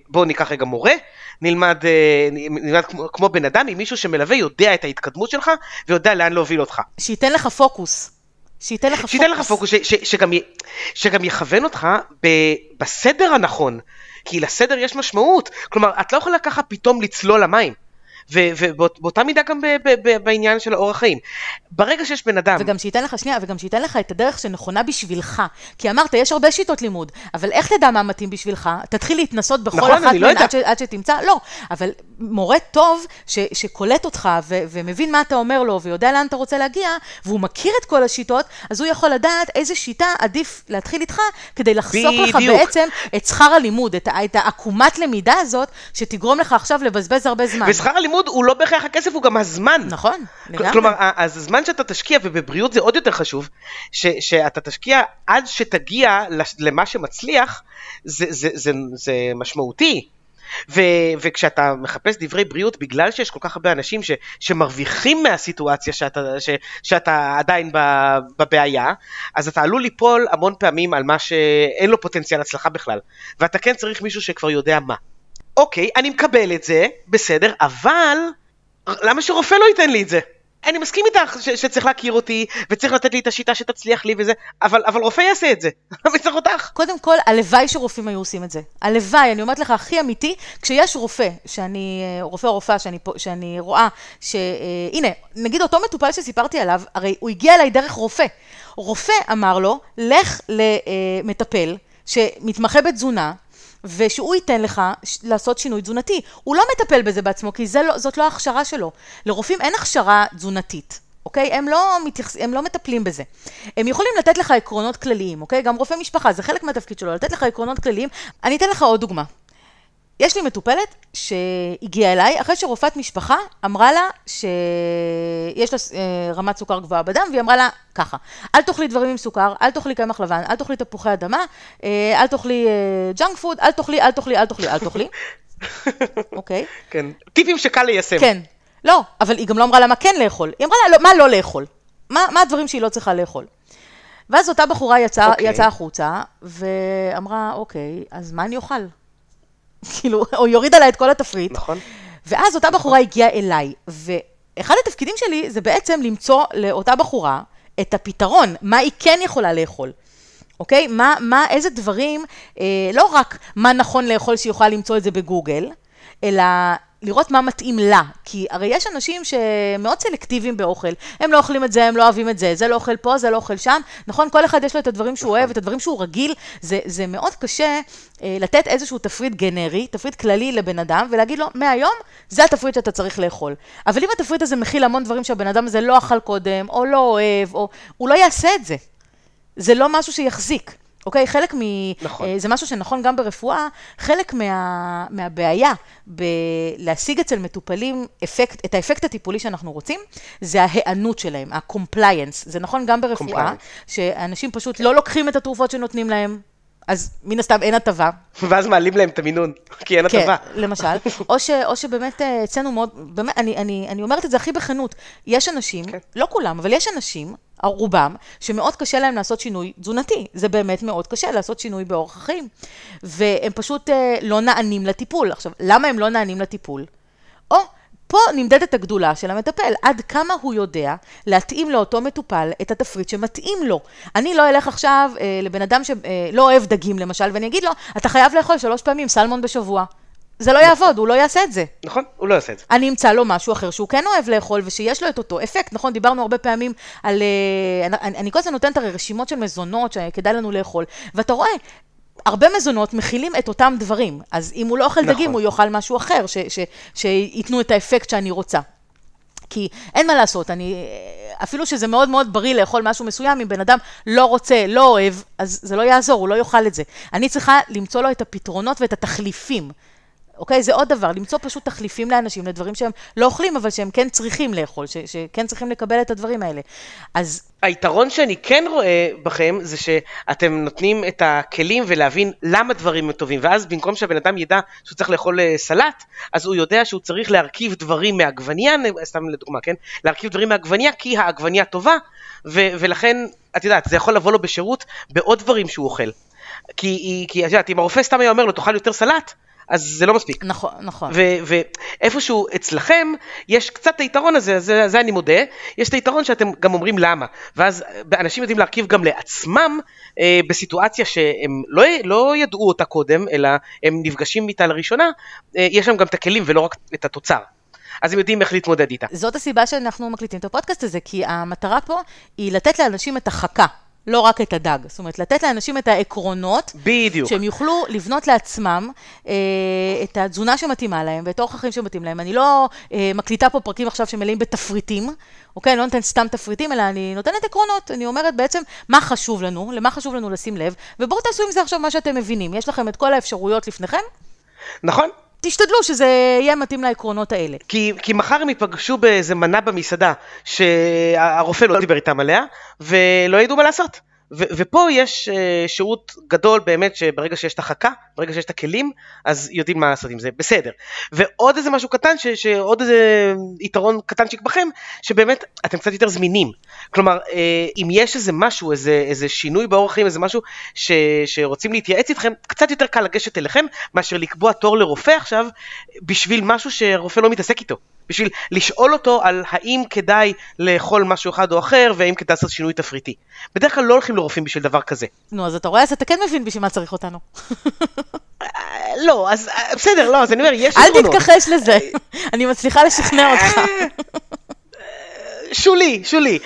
בואו ניקח רגע מורה, נלמד, אה, נלמד כמו, כמו בן אדם, עם מישהו שמלווה, יודע את ההתקדמות שלך, ויודע לאן להוביל אותך. שייתן לך פוקוס. שייתן לך שייתן פוקוס. לך פוקוס, ש, ש, שגם, שגם יכוון אותך ב, בסדר הנכון. כי לסדר יש משמעות. כלומר, את לא יכולה ככה פתאום לצלול למים. ובאותה מידה גם בעניין של האורח חיים. ברגע שיש בן אדם... וגם שייתן לך, שנייה, וגם שייתן לך את הדרך שנכונה בשבילך. כי אמרת, יש הרבה שיטות לימוד, אבל איך תדע מה מתאים בשבילך? תתחיל להתנסות בכל נכון, אחת מהן לא עד, עד שתמצא? לא, אבל מורה טוב ש, שקולט אותך ו, ומבין מה אתה אומר לו ויודע לאן אתה רוצה להגיע, והוא מכיר את כל השיטות, אז הוא יכול לדעת איזה שיטה עדיף להתחיל איתך, כדי לחסוך בדיוק. לך בעצם את שכר הלימוד, את, את העקומת למידה הזאת, שתגרום לך עכשיו לבזבז הרבה זמן. ושכר הלימוד הוא לא בהכרח הכסף, הוא גם הזמן. נכון, לגמרי. כלומר, הזמן שאתה תשקיע, ובבריאות זה עוד יותר חשוב, ש, שאתה תשקיע עד שתגיע למה שמצליח, זה, זה, זה, זה משמעותי. ו, וכשאתה מחפש דברי בריאות, בגלל שיש כל כך הרבה אנשים ש, שמרוויחים מהסיטואציה שאתה, ש, שאתה עדיין בבעיה, אז אתה עלול ליפול המון פעמים על מה שאין לו פוטנציאל הצלחה בכלל. ואתה כן צריך מישהו שכבר יודע מה. אוקיי, אני מקבל את זה, בסדר, אבל למה שרופא לא ייתן לי את זה? אני מסכים איתך ש- שצריך להכיר אותי, וצריך לתת לי את השיטה שתצליח לי וזה, אבל, אבל רופא יעשה את זה, למה צריך אותך? קודם כל, הלוואי שרופאים היו עושים את זה. הלוואי, אני אומרת לך, הכי אמיתי, כשיש רופא, שאני, אה, רופא או רופאה שאני, שאני רואה, שהנה, אה, נגיד אותו מטופל שסיפרתי עליו, הרי הוא הגיע אליי דרך רופא. רופא אמר לו, לך למטפל שמתמחה בתזונה, ושהוא ייתן לך לעשות שינוי תזונתי. הוא לא מטפל בזה בעצמו, כי לא, זאת לא ההכשרה שלו. לרופאים אין הכשרה תזונתית. אוקיי? הם לא, מתייחס, הם לא מטפלים בזה. הם יכולים לתת לך עקרונות כלליים, אוקיי? גם רופא משפחה, זה חלק מהתפקיד שלו, לתת לך עקרונות כלליים. אני אתן לך עוד דוגמה. יש לי מטופלת שהגיעה אליי אחרי שרופאת משפחה אמרה לה שיש לה אה, רמת סוכר גבוהה בדם, והיא אמרה לה ככה, אל תאכלי דברים עם סוכר, אל תאכלי קמח לבן, אל תאכלי תפוחי אדמה, אה, אל תאכלי ג'אנק פוד, אל תאכלי, אל תאכלי, אל תאכלי, אל תאכלי. אוקיי? כן, טיפים שקל ליישם. כן, לא, אבל היא גם לא אמרה לה מה כן לאכול, היא אמרה לה לא, מה לא לאכול, מה, מה הדברים שהיא לא צריכה לאכול. ואז אותה בחורה יצאה okay. אוקיי. יצא החוצה, ואמרה, אוקיי, אז מה אני אוכל? כאילו, או יוריד עליי את כל התפריט. נכון. ואז אותה בחורה הגיעה אליי, ואחד התפקידים שלי זה בעצם למצוא לאותה בחורה את הפתרון, מה היא כן יכולה לאכול. אוקיי? מה, מה, איזה דברים, אה, לא רק מה נכון לאכול יכולה למצוא את זה בגוגל, אלא לראות מה מתאים לה, כי הרי יש אנשים שמאוד סלקטיביים באוכל, הם לא אוכלים את זה, הם לא אוהבים את זה, זה לא אוכל פה, זה לא אוכל שם, נכון? כל אחד יש לו את הדברים שהוא אוהב, את הדברים שהוא רגיל, זה, זה מאוד קשה אה, לתת איזשהו תפריט גנרי, תפריט כללי לבן אדם, ולהגיד לו, מהיום, זה התפריט שאתה צריך לאכול. אבל אם התפריט הזה מכיל המון דברים שהבן אדם הזה לא אכל קודם, או לא אוהב, או... הוא לא יעשה את זה. זה לא משהו שיחזיק. אוקיי? חלק מ... נכון. אה, זה משהו שנכון גם ברפואה, חלק מה, מהבעיה בלהשיג אצל מטופלים אפקט, את האפקט הטיפולי שאנחנו רוצים, זה ההיענות שלהם, ה-compliance. זה נכון גם ברפואה, compliance. שאנשים פשוט כן. לא לוקחים את התרופות שנותנים להם, אז מן הסתם אין הטבה. ואז מעלים להם את המינון, כי אין הטבה. כן, למשל. או, ש, או שבאמת אה, אצלנו מאוד, באמת, אני, אני, אני אומרת את זה הכי בכנות, יש אנשים, כן. לא כולם, אבל יש אנשים, רובם, שמאוד קשה להם לעשות שינוי תזונתי. זה באמת מאוד קשה לעשות שינוי באורח החיים. והם פשוט אה, לא נענים לטיפול. עכשיו, למה הם לא נענים לטיפול? או, פה נמדדת הגדולה של המטפל, עד כמה הוא יודע להתאים לאותו מטופל את התפריט שמתאים לו. אני לא אלך עכשיו אה, לבן אדם שלא אה, אוהב דגים למשל, ואני אגיד לו, אתה חייב לאכול שלוש פעמים סלמון בשבוע. זה לא יעבוד, הוא לא יעשה את זה. נכון, הוא לא יעשה את זה. אני אמצא לו משהו אחר שהוא כן אוהב לאכול ושיש לו את אותו אפקט, נכון? דיברנו הרבה פעמים על... אה, אני, אני כל הזמן נותנת הרי רשימות של מזונות שכדאי לנו לאכול, ואתה רואה, הרבה מזונות מכילים את אותם דברים. אז אם הוא לא אוכל נכון. דגים, הוא יאכל משהו אחר, ש, ש, שייתנו את האפקט שאני רוצה. כי אין מה לעשות, אני, אפילו שזה מאוד מאוד בריא לאכול משהו מסוים, אם בן אדם לא רוצה, לא אוהב, אז זה לא יעזור, הוא לא יאכל את זה. אני צריכה למצוא לו את הפתרונות ואת התחליפים. אוקיי? זה עוד דבר, למצוא פשוט תחליפים לאנשים, לדברים שהם לא אוכלים, אבל שהם כן צריכים לאכול, ש- שכן צריכים לקבל את הדברים האלה. אז היתרון שאני כן רואה בכם זה שאתם נותנים את הכלים ולהבין למה דברים הם טובים ואז במקום שהבן אדם ידע שהוא צריך לאכול אה, סלט אז הוא יודע שהוא צריך להרכיב דברים מעגבניה, סתם לדוגמה כן, להרכיב דברים מעגבניה כי העגבניה טובה ו- ולכן את יודעת זה יכול לבוא לו בשירות בעוד דברים שהוא אוכל כי, כי את יודעת אם הרופא סתם היה אומר לו תאכל יותר סלט אז זה לא מספיק. נכון, נכון. ואיפשהו אצלכם יש קצת את היתרון הזה, זה, זה אני מודה, יש את היתרון שאתם גם אומרים למה, ואז אנשים יודעים להרכיב גם לעצמם אה, בסיטואציה שהם לא, לא ידעו אותה קודם, אלא הם נפגשים איתה לראשונה, אה, יש שם גם את הכלים ולא רק את התוצר. אז הם יודעים איך להתמודד איתה. זאת הסיבה שאנחנו מקליטים את הפודקאסט הזה, כי המטרה פה היא לתת לאנשים את החכה. לא רק את הדג. זאת אומרת, לתת לאנשים את העקרונות, בדיוק. שהם יוכלו לבנות לעצמם אה, את התזונה שמתאימה להם ואת אורח החיים שמתאים להם. אני לא אה, מקליטה פה פרקים עכשיו שמלאים בתפריטים, אוקיי? אני לא נותנת סתם תפריטים, אלא אני נותנת עקרונות. אני אומרת בעצם מה חשוב לנו, למה חשוב לנו לשים לב, ובואו תעשו עם זה עכשיו מה שאתם מבינים. יש לכם את כל האפשרויות לפניכם. נכון. תשתדלו שזה יהיה מתאים לעקרונות האלה. כי, כי מחר הם ייפגשו באיזה מנה במסעדה שהרופא לא דיבר איתם עליה, ולא ידעו מה לעשות. ו- ופה יש uh, שירות גדול באמת שברגע שיש את החכה, ברגע שיש את הכלים, אז יודעים מה לעשות עם זה, בסדר. ועוד איזה משהו קטן, ש- שעוד איזה יתרון קטנצ'יק בכם, שבאמת אתם קצת יותר זמינים. כלומר, uh, אם יש איזה משהו, איזה, איזה שינוי באורח חיים, איזה משהו ש- שרוצים להתייעץ איתכם, קצת יותר קל לגשת אליכם, מאשר לקבוע תור לרופא עכשיו, בשביל משהו שרופא לא מתעסק איתו. בשביל לשאול אותו על האם כדאי לאכול משהו אחד או אחר, והאם כדאי לעשות שינוי תפריטי. בדרך כלל לא הולכים לרופאים בשביל דבר כזה. נו, אז אתה רואה, אז אתה כן מבין בשביל מה צריך אותנו. לא, אז בסדר, לא, אז אני אומר, יש אל תתכחש לזה, אני מצליחה לשכנע אותך. שולי, שולי.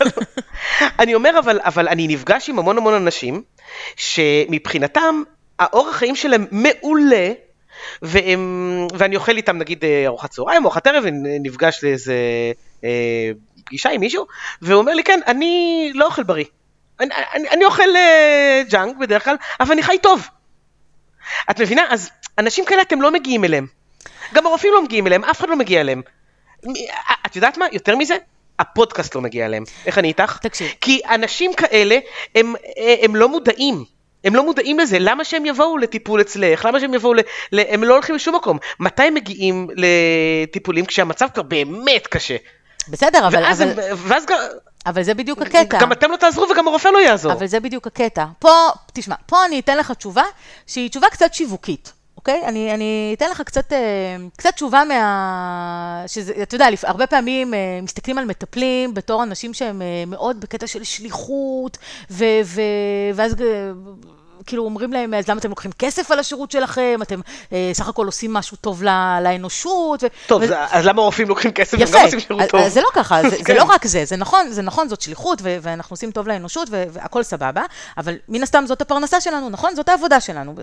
אני אומר, אבל, אבל אני נפגש עם המון המון אנשים, שמבחינתם, האורח חיים שלהם מעולה, והם, ואני אוכל איתם נגיד ארוחת צהריים, ארוחת ערב, ונפגש לאיזה אה, פגישה עם מישהו, והוא אומר לי, כן, אני לא אוכל בריא. אני, אני, אני אוכל אה, ג'אנק בדרך כלל, אבל אני חי טוב. את מבינה? אז אנשים כאלה אתם לא מגיעים אליהם. גם הרופאים לא מגיעים אליהם, אף אחד לא מגיע אליהם. את יודעת מה? יותר מזה, הפודקאסט לא מגיע אליהם. איך אני איתך? תקשיב. כי אנשים כאלה, הם, הם לא מודעים. הם לא מודעים לזה, למה שהם יבואו לטיפול אצלך? למה שהם יבואו ל... ל... הם לא הולכים לשום מקום. מתי הם מגיעים לטיפולים כשהמצב כבר באמת קשה? בסדר, אבל... ואז, אבל... הם, ואז גם... אבל זה בדיוק הקטע. גם אתם לא תעזרו וגם הרופא לא יעזור. אבל זה בדיוק הקטע. פה, תשמע, פה אני אתן לך תשובה שהיא תשובה קצת שיווקית. אוקיי? אני, אני אתן לך קצת, קצת תשובה מה... שזה, אתה יודע, הרבה פעמים מסתכלים על מטפלים בתור אנשים שהם מאוד בקטע של שליחות, ו, ו, ואז כאילו אומרים להם, אז למה אתם לוקחים כסף על השירות שלכם? אתם אה, סך הכל עושים משהו טוב לא, לאנושות. ו... טוב, ו... זה, אז למה רופאים לוקחים כסף? יפה, עושים שירות אז, טוב. אז זה לא ככה, זה, זה לא רק זה, זה נכון, זה נכון, זאת שליחות, ו- ואנחנו עושים טוב לאנושות, ו- והכל סבבה, אבל מן הסתם זאת הפרנסה שלנו, נכון? זאת העבודה שלנו.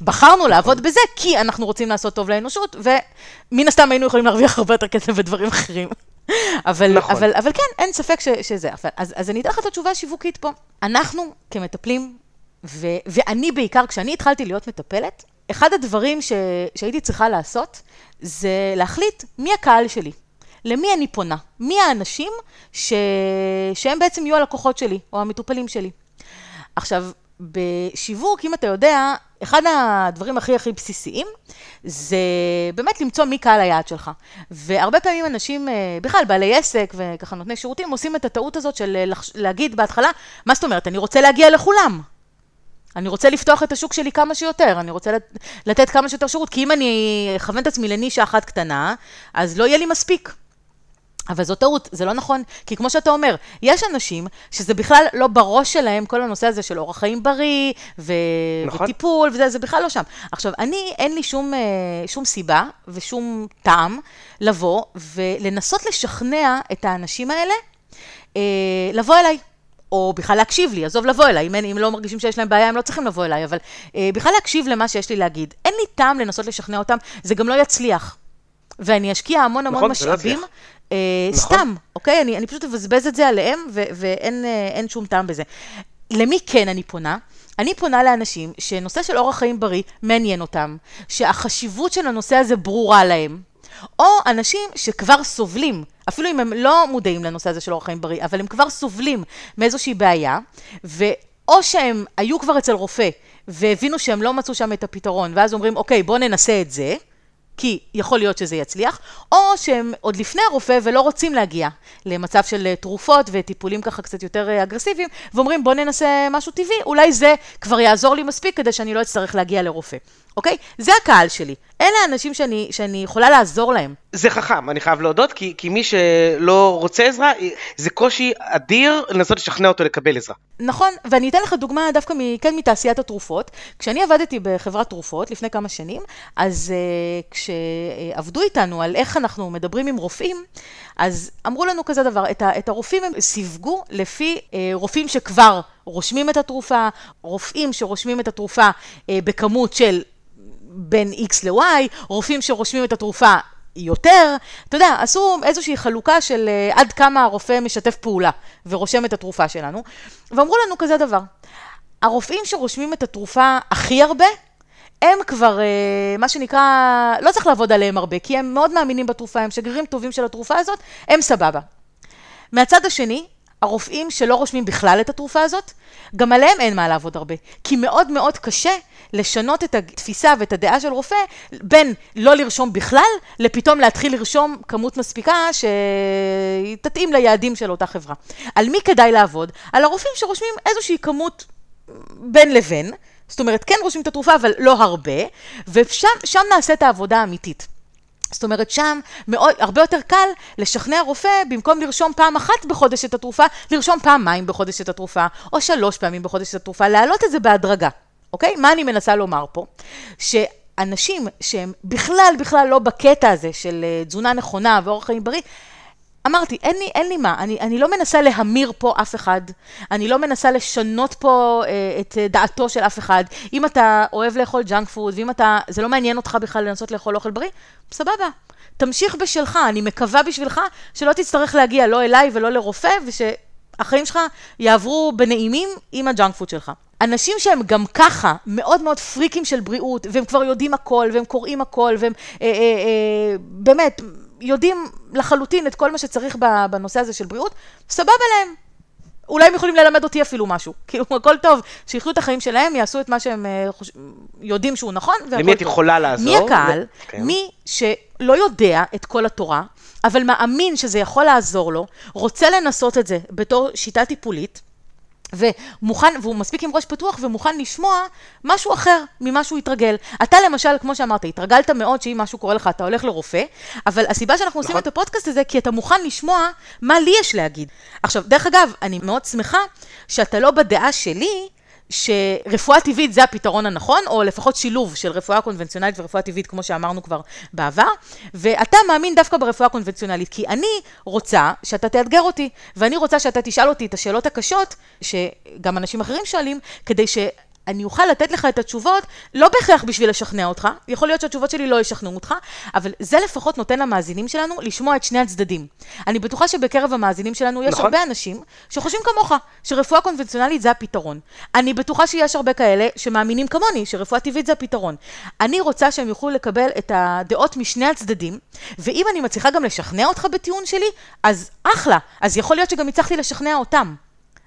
בחרנו לעבוד בזה כי אנחנו רוצים לעשות טוב לאנושות, ומן הסתם היינו יכולים להרוויח הרבה יותר כסף בדברים אחרים. אבל, נכון. אבל, אבל כן, אין ספק ש, שזה. אז, אז אני אתן לך את התשובה השיווקית פה. אנחנו כמטפלים ו- ואני בעיקר, כשאני התחלתי להיות מטפלת, אחד הדברים ש- שהייתי צריכה לעשות, זה להחליט מי הקהל שלי, למי אני פונה, מי האנשים ש- שהם בעצם יהיו הלקוחות שלי, או המטופלים שלי. עכשיו, בשיווק, אם אתה יודע, אחד הדברים הכי הכי בסיסיים, זה באמת למצוא מי קהל היעד שלך. והרבה פעמים אנשים, בכלל בעלי עסק וככה נותני שירותים, עושים את הטעות הזאת של להגיד בהתחלה, מה זאת אומרת, אני רוצה להגיע לכולם. אני רוצה לפתוח את השוק שלי כמה שיותר, אני רוצה לתת כמה שיותר שירות, כי אם אני אכוון את עצמי לנישה אחת קטנה, אז לא יהיה לי מספיק. אבל זו טעות, זה לא נכון, כי כמו שאתה אומר, יש אנשים שזה בכלל לא בראש שלהם, כל הנושא הזה של אורח חיים בריא, ו... נכון. וטיפול, וזה זה בכלל לא שם. עכשיו, אני, אין לי שום, שום סיבה ושום טעם לבוא ולנסות לשכנע את האנשים האלה לבוא אליי. או בכלל להקשיב לי, עזוב לבוא אליי, אם, אם לא מרגישים שיש להם בעיה, הם לא צריכים לבוא אליי, אבל אה, בכלל להקשיב למה שיש לי להגיד. אין לי טעם לנסות לשכנע אותם, זה גם לא יצליח. ואני אשקיע המון המון נכון, משאבים, לא אה, נכון. סתם, אוקיי? אני, אני פשוט אבזבז את זה עליהם, ו- ואין אה, שום טעם בזה. למי כן אני פונה? אני פונה לאנשים שנושא של אורח חיים בריא מעניין אותם, שהחשיבות של הנושא הזה ברורה להם, או אנשים שכבר סובלים, אפילו אם הם לא מודעים לנושא הזה של אורח חיים בריא, אבל הם כבר סובלים מאיזושהי בעיה, ואו שהם היו כבר אצל רופא והבינו שהם לא מצאו שם את הפתרון, ואז אומרים, אוקיי, בואו ננסה את זה, כי יכול להיות שזה יצליח, או שהם עוד לפני הרופא ולא רוצים להגיע למצב של אה, תרופות וטיפולים ככה קצת יותר אה, אגרסיביים, ואומרים בוא ננסה משהו טבעי, אולי זה כבר יעזור לי מספיק כדי שאני לא אצטרך להגיע לרופא. אוקיי? זה הקהל שלי. אלה האנשים שאני, שאני יכולה לעזור להם. זה חכם, אני חייב להודות, כי, כי מי שלא רוצה עזרה, זה קושי אדיר לנסות לשכנע אותו לקבל עזרה. נכון, ואני אתן לך דוגמה דווקא מ, כן, מתעשיית התרופות. כשאני עבדתי בחברת תרופות לפני כמה שנים, אז uh, כשעבדו איתנו על איך אנחנו מדברים עם רופאים, אז אמרו לנו כזה דבר, את, ה, את הרופאים הם סיווגו לפי uh, רופאים שכבר רושמים את התרופה, רופאים שרושמים את התרופה uh, בכמות של בין X ל-Y, רופאים שרושמים את התרופה יותר, אתה יודע, עשו איזושהי חלוקה של uh, עד כמה הרופא משתף פעולה ורושם את התרופה שלנו, ואמרו לנו כזה דבר, הרופאים שרושמים את התרופה הכי הרבה, הם כבר, uh, מה שנקרא, לא צריך לעבוד עליהם הרבה, כי הם מאוד מאמינים בתרופה, הם שגרירים טובים של התרופה הזאת, הם סבבה. מהצד השני, הרופאים שלא רושמים בכלל את התרופה הזאת, גם עליהם אין מה לעבוד הרבה. כי מאוד מאוד קשה לשנות את התפיסה ואת הדעה של רופא בין לא לרשום בכלל, לפתאום להתחיל לרשום כמות מספיקה שתתאים ליעדים של אותה חברה. על מי כדאי לעבוד? על הרופאים שרושמים איזושהי כמות בין לבין, זאת אומרת, כן רושמים את התרופה, אבל לא הרבה, ושם נעשית העבודה האמיתית. זאת אומרת, שם מאוד, הרבה יותר קל לשכנע רופא, במקום לרשום פעם אחת בחודש את התרופה, לרשום פעמיים בחודש את התרופה, או שלוש פעמים בחודש את התרופה, להעלות את זה בהדרגה, אוקיי? מה אני מנסה לומר פה? שאנשים שהם בכלל, בכלל לא בקטע הזה של אה, תזונה נכונה ואורח חיים בריא, אמרתי, אין לי, אין לי מה, אני, אני לא מנסה להמיר פה אף אחד, אני לא מנסה לשנות פה אה, את דעתו של אף אחד. אם אתה אוהב לאכול ג'אנק פוד, ואם אתה, זה לא מעניין אותך בכלל לנסות לאכול אוכל בריא, סבבה. תמשיך בשלך, אני מקווה בשבילך שלא תצטרך להגיע לא אליי ולא לרופא, ושהחיים שלך יעברו בנעימים עם הג'אנק פוד שלך. אנשים שהם גם ככה מאוד מאוד פריקים של בריאות, והם כבר יודעים הכל, והם קוראים הכל, והם אה, אה, אה, באמת יודעים לחלוטין את כל מה שצריך בנושא הזה של בריאות, סבבה להם. אולי הם יכולים ללמד אותי אפילו משהו. כאילו, הכל טוב, שיחיו את החיים שלהם, יעשו את מה שהם חוש... יודעים שהוא נכון, למי את יכולה לעזור? מי הקהל? כן. מי שלא יודע את כל התורה, אבל מאמין שזה יכול לעזור לו, רוצה לנסות את זה בתור שיטה טיפולית, ומוכן, והוא מספיק עם ראש פתוח ומוכן לשמוע משהו אחר ממה שהוא התרגל. אתה למשל, כמו שאמרת, התרגלת מאוד שאם משהו קורה לך, אתה הולך לרופא, אבל הסיבה שאנחנו עושים נכון. את הפודקאסט הזה, כי אתה מוכן לשמוע מה לי יש להגיד. עכשיו, דרך אגב, אני מאוד שמחה שאתה לא בדעה שלי, שרפואה טבעית זה הפתרון הנכון, או לפחות שילוב של רפואה קונבנציונלית ורפואה טבעית, כמו שאמרנו כבר בעבר, ואתה מאמין דווקא ברפואה קונבנציונלית, כי אני רוצה שאתה תאתגר אותי, ואני רוצה שאתה תשאל אותי את השאלות הקשות, שגם אנשים אחרים שואלים, כדי ש... אני אוכל לתת לך את התשובות, לא בהכרח בשביל לשכנע אותך, יכול להיות שהתשובות שלי לא ישכנעו אותך, אבל זה לפחות נותן למאזינים שלנו לשמוע את שני הצדדים. אני בטוחה שבקרב המאזינים שלנו יש נכון. הרבה אנשים שחושבים כמוך, שרפואה קונבנציונלית זה הפתרון. אני בטוחה שיש הרבה כאלה שמאמינים כמוני, שרפואה טבעית זה הפתרון. אני רוצה שהם יוכלו לקבל את הדעות משני הצדדים, ואם אני מצליחה גם לשכנע אותך בטיעון שלי, אז אחלה, אז יכול להיות שגם הצלחתי לשכנע אותם.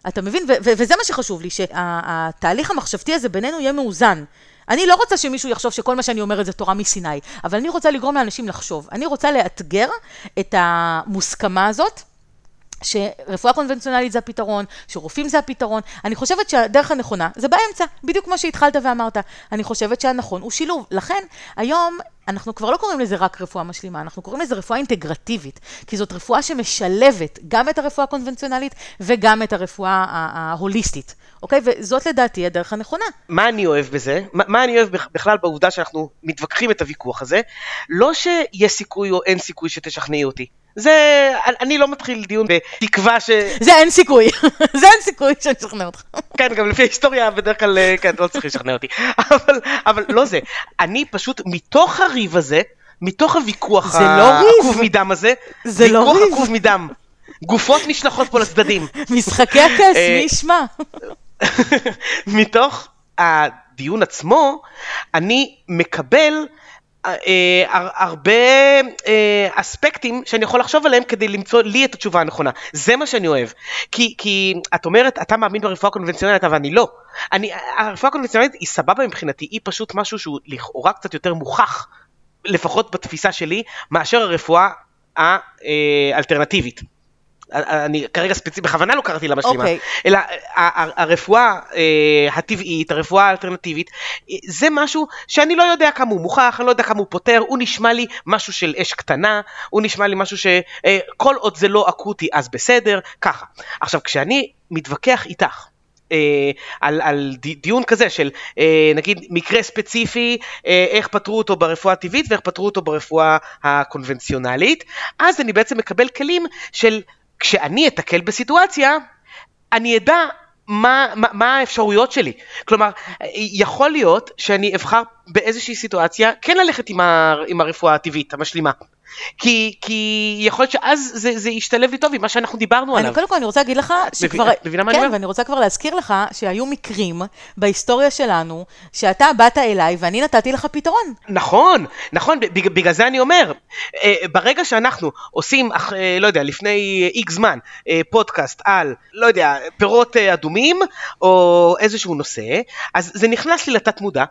אתה מבין? וזה מה שחשוב לי, שהתהליך המחשבתי הזה בינינו יהיה מאוזן. אני לא רוצה שמישהו יחשוב שכל מה שאני אומרת זה תורה מסיני, אבל אני רוצה לגרום לאנשים לחשוב. אני רוצה לאתגר את המוסכמה הזאת. שרפואה קונבנציונלית זה הפתרון, שרופאים זה הפתרון. אני חושבת שהדרך הנכונה זה באמצע, בדיוק כמו שהתחלת ואמרת. אני חושבת שהנכון הוא שילוב. לכן, היום אנחנו כבר לא קוראים לזה רק רפואה משלימה, אנחנו קוראים לזה רפואה אינטגרטיבית, כי זאת רפואה שמשלבת גם את הרפואה הקונבנציונלית וגם את הרפואה ההוליסטית. אוקיי? וזאת לדעתי הדרך הנכונה. מה אני אוהב בזה? מה, מה אני אוהב בכלל בעובדה שאנחנו מתווכחים את הוויכוח הזה? לא שיש סיכוי או אין סיכוי שתשכנעי אותי. זה, אני לא מתחיל דיון בתקווה ש... זה אין סיכוי, זה אין סיכוי שאני אשכנע אותך. כן, גם לפי ההיסטוריה בדרך כלל, אה, כן, לא צריך לשכנע אותי. אבל, אבל לא זה, אני פשוט מתוך הריב הזה, מתוך הוויכוח לא העקוב מדם הזה, זה לא ריב. עקוב מדם. גופות נשלחות פה לצדדים. משחקי הכס, מי ישמע? מתוך הדיון עצמו, אני מקבל אה, הרבה אה, אספקטים שאני יכול לחשוב עליהם כדי למצוא לי את התשובה הנכונה. זה מה שאני אוהב. כי, כי את אומרת, אתה מאמין ברפואה קונבנציונלית, אבל אני לא. אני, הרפואה הקונבנציונלית היא סבבה מבחינתי, היא פשוט משהו שהוא לכאורה קצת יותר מוכח, לפחות בתפיסה שלי, מאשר הרפואה האלטרנטיבית. אני כרגע ספציפית, בכוונה לא קראתי לה משלימה, אוקיי. אלא הרפואה אה, הטבעית, הרפואה האלטרנטיבית, אה, זה משהו שאני לא יודע כמה הוא מוכח, אני לא יודע כמה הוא פותר, הוא נשמע לי משהו של אש קטנה, הוא נשמע לי משהו שכל עוד זה לא אקוטי אז בסדר, ככה. עכשיו כשאני מתווכח איתך, אה, על, על ד- דיון כזה של אה, נגיד מקרה ספציפי, אה, איך פתרו אותו ברפואה הטבעית ואיך פתרו אותו ברפואה הקונבנציונלית, אז אני בעצם מקבל כלים של כשאני אתקל בסיטואציה, אני אדע מה, מה, מה האפשרויות שלי. כלומר, יכול להיות שאני אבחר באיזושהי סיטואציה כן ללכת עם, ה, עם הרפואה הטבעית, המשלימה. כי, כי יכול להיות שאז זה, זה ישתלב לי טוב עם מה שאנחנו דיברנו עליו. אני קודם כל, אני רוצה להגיד לך שכבר... את מבינה מה אני כן, אומר? ואני רוצה כבר להזכיר לך שהיו מקרים בהיסטוריה שלנו, שאתה באת אליי ואני נתתי לך פתרון. נכון, נכון, בג- בגלל זה אני אומר, אה, ברגע שאנחנו עושים, אה, לא יודע, לפני איקס זמן, אה, פודקאסט על, לא יודע, פירות אדומים, או איזשהו נושא, אז זה נכנס לי לתת מודע.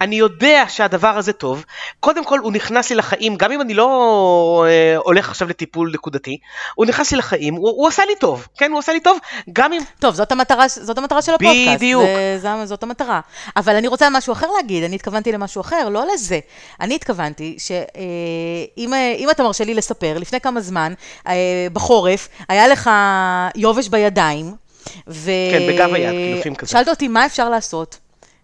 אני יודע שהדבר הזה טוב, קודם כל הוא נכנס לי לחיים, גם אם אני לא אה, הולך עכשיו לטיפול נקודתי, הוא נכנס לי לחיים, הוא, הוא עשה לי טוב, כן, הוא עשה לי טוב, גם אם... טוב, זאת המטרה, זאת המטרה של הפודקאסט. בדיוק. זה, זה, זאת המטרה. אבל אני רוצה משהו אחר להגיד, אני התכוונתי למשהו אחר, לא לזה. אני התכוונתי שאם אם אתה מרשה לי לספר, לפני כמה זמן, אה, בחורף, היה לך יובש בידיים, ו... כן, בגב היד, קילופים כזה. שאלת אותי מה אפשר לעשות.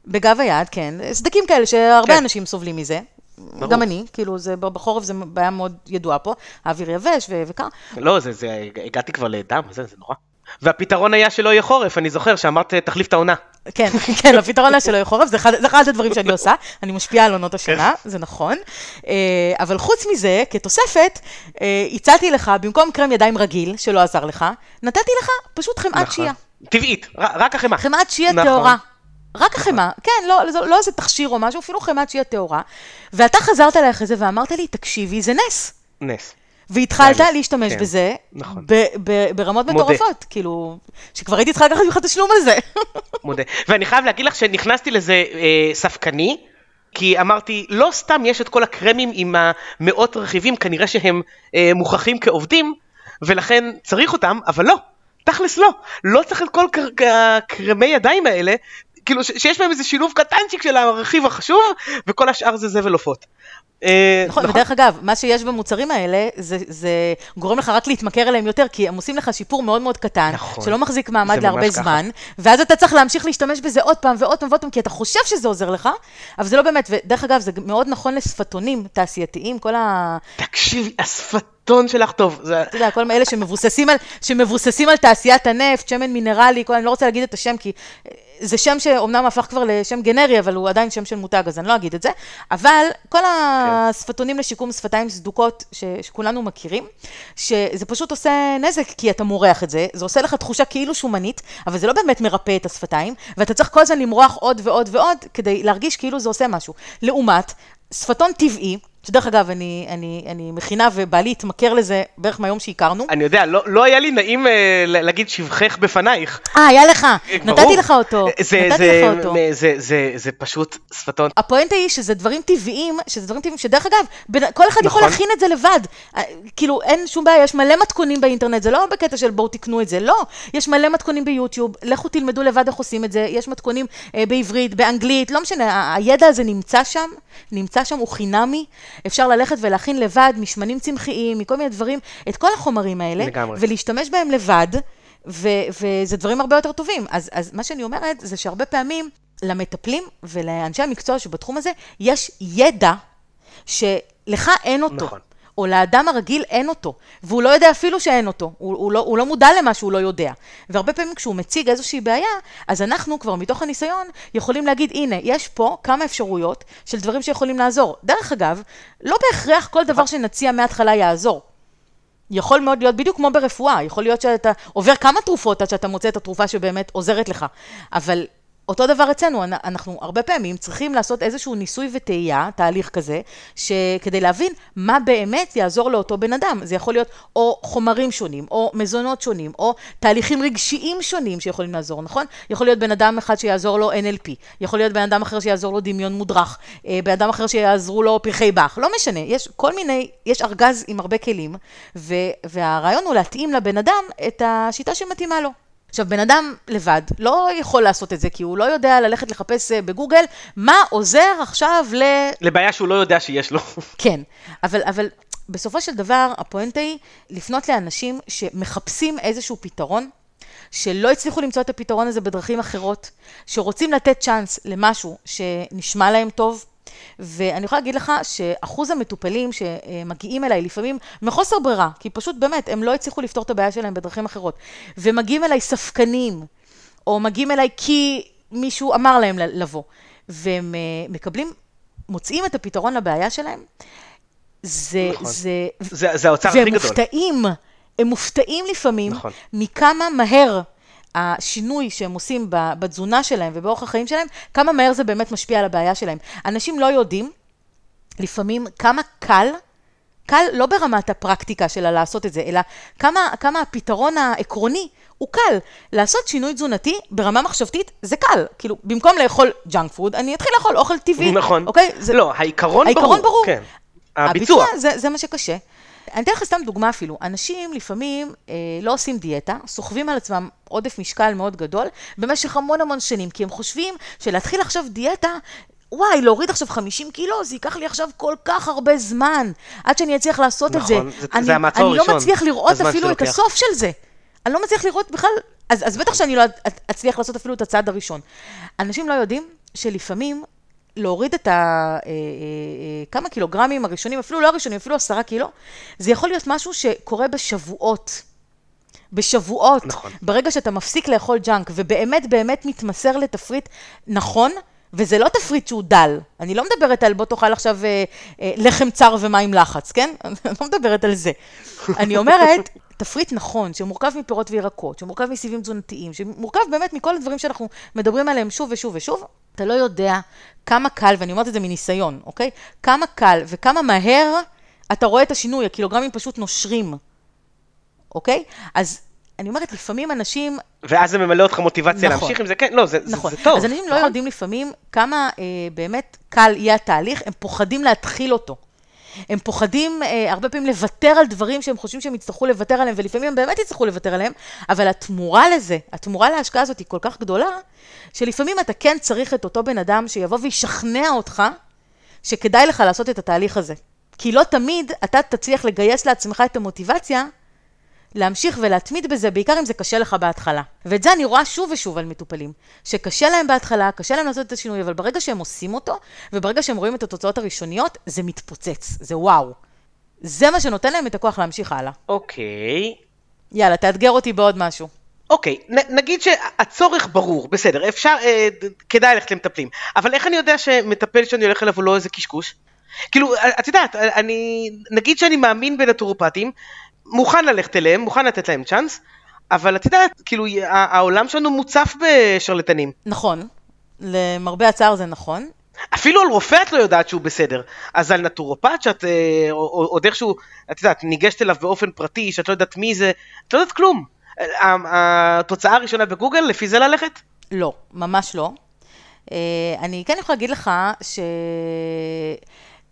בגב היד, כן. סדקים כאלה שהרבה כן. אנשים סובלים מזה. ברור. גם אני, כאילו, זה, בחורף זה בעיה מאוד ידועה פה, האוויר יבש ו- וקר. לא, זה, זה, הגעתי כבר לדם, זה, זה נורא. והפתרון היה שלא יהיה חורף, אני זוכר שאמרת תחליף את העונה. כן, כן, הפתרון היה שלא יהיה חורף, זה אחד זה אחד הדברים שאני עושה, אני משפיעה על עונות השנה, זה נכון. אה, אבל חוץ מזה, כתוספת, אה, הצעתי לך, במקום קרם ידיים רגיל, שלא עזר לך, נתתי לך פשוט חמאת שיעה. טבעית, רק החמאה. חמאת שיעה נכון. טהורה. רק החמאה, כן, לא, לא, לא איזה תכשיר או משהו, אפילו חמאת שיעה טהורה. ואתה חזרת אליי אחרי זה ואמרת לי, תקשיבי, זה נס. נס. והתחלת נס, להשתמש כן, בזה נכון. ב- ב- ברמות מודה. מטורפות, כאילו, שכבר הייתי צריכה לקחת ממך תשלום על זה. מודה. ואני חייב להגיד לך שנכנסתי לזה אה, ספקני, כי אמרתי, לא סתם יש את כל הקרמים עם המאות רכיבים, כנראה שהם אה, מוכחים כעובדים, ולכן צריך אותם, אבל לא, תכלס לא. לא צריך את כל קר- הקרמי ידיים האלה, כאילו שיש בהם איזה שילוב קטנצ'יק של הרכיב החשוב, וכל השאר זה זבל עופות. אה, נכון, ודרך אגב, מה שיש במוצרים האלה, זה, זה גורם לך רק להתמכר אליהם יותר, כי הם עושים לך שיפור מאוד מאוד קטן, נכון. שלא מחזיק מעמד להרבה ככה. זמן, ואז אתה צריך להמשיך להשתמש בזה עוד פעם ועוד פעם ועוד פעם, כי אתה חושב שזה עוזר לך, אבל זה לא באמת, ודרך אגב, זה מאוד נכון לשפתונים תעשייתיים, כל ה... תקשיבי, השפתון שלך טוב. זה... אתה יודע, כל אלה שמבוססים על, שמבוססים על תעשיית הנפט, שמן מינרלי, כל, אני לא רוצה להגיד את השם, כי אה, זה שם שאומנם הפך כבר לשם גנרי, אבל הוא עדיין שם של מותג, אז אני לא אגיד את זה. אבל כל השפתונים לשיקום שפתיים סדוקות, ש, שכולנו מכירים, שזה פשוט עושה נזק, כי אתה מורח את זה, זה עושה לך תחושה כאילו שומנית, אבל זה לא באמת מרפא את השפתיים, ואתה צריך כל הזמן למרוח עוד ועוד ועוד, כדי להרגיש כאילו זה עושה משהו. לעומת, שפתון טבעי, שדרך אגב, אני, אני, אני מכינה ובעלי התמכר לזה בערך מהיום שהכרנו. אני יודע, לא, לא היה לי נעים אה, להגיד שבחך בפנייך. אה, היה לך, ברור. נתתי לך אותו, זה, נתתי זה, לך אותו. זה, זה, זה, זה פשוט שפתון. הפואנטה היא שזה דברים טבעיים, שזה דברים טבעיים, שדרך אגב, בין- כל אחד יכול נכון. להכין את זה לבד. אה, כאילו, אין שום בעיה, יש מלא מתכונים באינטרנט, זה לא בקטע של בואו תקנו את זה, לא. יש מלא מתכונים ביוטיוב, לכו תלמדו לבד איך עושים את זה, יש מתכונים אה, בעברית, באנגלית, לא משנה, הידע הזה נמצא שם, נמצא שם, הוא חינמי, אפשר ללכת ולהכין לבד, משמנים צמחיים, מכל מיני דברים, את כל החומרים האלה, לגמרי. ולהשתמש בהם לבד. ו- וזה דברים הרבה יותר טובים. אז, אז מה שאני אומרת זה שהרבה פעמים למטפלים ולאנשי המקצוע שבתחום הזה, יש ידע שלך אין אותו. נכון. או לאדם הרגיל אין אותו, והוא לא יודע אפילו שאין אותו, הוא, הוא, לא, הוא לא מודע למה שהוא לא יודע. והרבה פעמים כשהוא מציג איזושהי בעיה, אז אנחנו כבר מתוך הניסיון יכולים להגיד, הנה, יש פה כמה אפשרויות של דברים שיכולים לעזור. דרך אגב, לא בהכרח כל דבר שנציע מההתחלה יעזור. יכול מאוד להיות, בדיוק כמו ברפואה, יכול להיות שאתה עובר כמה תרופות עד שאתה מוצא את התרופה שבאמת עוזרת לך, אבל אותו דבר אצלנו, אנחנו הרבה פעמים צריכים לעשות איזשהו ניסוי וטעייה, תהליך כזה, שכדי להבין מה באמת יעזור לאותו בן אדם. זה יכול להיות או חומרים שונים, או מזונות שונים, או תהליכים רגשיים שונים שיכולים לעזור, נכון? יכול להיות בן אדם אחד שיעזור לו NLP, יכול להיות בן אדם אחר שיעזור לו דמיון מודרך, אה, בן אדם אחר שיעזרו לו פרחי באך, לא משנה, יש כל מיני, יש ארגז עם הרבה כלים, והרעיון הוא להתאים לבן אדם את השיטה שמתאימה לו. עכשיו, בן אדם לבד לא יכול לעשות את זה, כי הוא לא יודע ללכת לחפש אה, בגוגל מה עוזר עכשיו ל... לבעיה שהוא לא יודע שיש לו. כן, אבל, אבל בסופו של דבר, הפואנטה היא לפנות לאנשים שמחפשים איזשהו פתרון, שלא הצליחו למצוא את הפתרון הזה בדרכים אחרות, שרוצים לתת צ'אנס למשהו שנשמע להם טוב, ואני יכולה להגיד לך שאחוז המטופלים שמגיעים אליי לפעמים מחוסר ברירה, כי פשוט באמת, הם לא הצליחו לפתור את הבעיה שלהם בדרכים אחרות, ומגיעים אליי ספקנים, או מגיעים אליי כי מישהו אמר להם לבוא, והם אה, מקבלים, מוצאים את הפתרון לבעיה שלהם, זה, נכון. זה, זה, זה האוצר הכי גדול. והם מופתעים, הם מופתעים לפעמים נכון. מכמה מהר השינוי שהם עושים בתזונה שלהם ובאורח החיים שלהם, כמה מהר זה באמת משפיע על הבעיה שלהם. אנשים לא יודעים לפעמים כמה קל, קל לא ברמת הפרקטיקה שלה לעשות את זה, אלא כמה, כמה הפתרון העקרוני הוא קל. לעשות שינוי תזונתי ברמה מחשבתית זה קל. כאילו, במקום לאכול ג'אנק פוד, אני אתחיל לאכול אוכל טבעי. נכון. אוקיי? זה... לא, העיקרון, העיקרון ברור. ברור. כן. הביצוע. הביצוע זה, זה מה שקשה. אני אתן לך סתם דוגמה אפילו. אנשים לפעמים אה, לא עושים דיאטה, סוחבים על עצמם עודף משקל מאוד גדול במשך המון המון שנים, כי הם חושבים שלהתחיל עכשיו דיאטה וואי, להוריד עכשיו 50 קילו, זה ייקח לי עכשיו כל כך הרבה זמן עד שאני אצליח לעשות נכון, את זה. אני, זה המעצור הראשון. אני לא מצליח לראות אפילו את הסוף של זה. אני לא מצליח לראות בכלל, אז, אז בטח שאני לא אצליח לעשות אפילו את הצעד הראשון. אנשים לא יודעים שלפעמים להוריד את ה... אה, אה, אה, כמה קילוגרמים הראשונים, אפילו לא הראשונים, אפילו עשרה קילו, זה יכול להיות משהו שקורה בשבועות. בשבועות. נכון. ברגע שאתה מפסיק לאכול ג'אנק, ובאמת באמת מתמסר לתפריט נכון, וזה לא תפריט שהוא דל. אני לא מדברת על בוא תאכל עכשיו אה, אה, לחם צר ומים לחץ, כן? אני לא מדברת על זה. אני אומרת, תפריט נכון, שמורכב מפירות וירקות, שמורכב מסיבים תזונתיים, שמורכב באמת מכל הדברים שאנחנו מדברים עליהם שוב ושוב ושוב, אתה לא יודע כמה קל, ואני אומרת את זה מניסיון, אוקיי? כמה קל וכמה מהר אתה רואה את השינוי, הקילוגרמים פשוט נושרים, אוקיי? אז אני אומרת, לפעמים אנשים... ואז זה ממלא אותך מוטיבציה נכון, להמשיך עם זה, כן, לא, זה, נכון. זה, זה טוב. אז אנשים לא נכון? לא יודעים לפעמים כמה אה, באמת קל יהיה התהליך, הם פוחדים להתחיל אותו. הם פוחדים אה, הרבה פעמים לוותר על דברים שהם חושבים שהם יצטרכו לוותר עליהם, ולפעמים הם באמת יצטרכו לוותר עליהם, אבל התמורה לזה, התמורה להשקעה הזאת היא כל כך גדולה, שלפעמים אתה כן צריך את אותו בן אדם שיבוא וישכנע אותך שכדאי לך לעשות את התהליך הזה. כי לא תמיד אתה תצליח לגייס לעצמך את המוטיבציה להמשיך ולהתמיד בזה, בעיקר אם זה קשה לך בהתחלה. ואת זה אני רואה שוב ושוב על מטופלים, שקשה להם בהתחלה, קשה להם לעשות את השינוי, אבל ברגע שהם עושים אותו, וברגע שהם רואים את התוצאות הראשוניות, זה מתפוצץ, זה וואו. זה מה שנותן להם את הכוח להמשיך הלאה. אוקיי. יאללה, תאתגר אותי בעוד משהו. אוקיי, נ, נגיד שהצורך ברור, בסדר, אפשר, אה, כדאי ללכת למטפלים, אבל איך אני יודע שמטפל שאני הולך אליו הוא לא איזה קשקוש? כאילו, את יודעת, אני, נגיד שאני מאמין בנטורופטים, מוכן ללכת אליהם, מוכן לתת להם צ'אנס, אבל את יודעת, כאילו, העולם שלנו מוצף בשרלטנים. נכון, למרבה הצער זה נכון. אפילו על רופא את לא יודעת שהוא בסדר, אז על נטורופט שאת, אה, עוד איכשהו, את יודעת, ניגשת אליו באופן פרטי, שאת לא יודעת מי זה, את לא יודעת כלום. התוצאה הראשונה בגוגל, לפי זה ללכת? לא, ממש לא. אה, אני כן יכולה להגיד לך ש...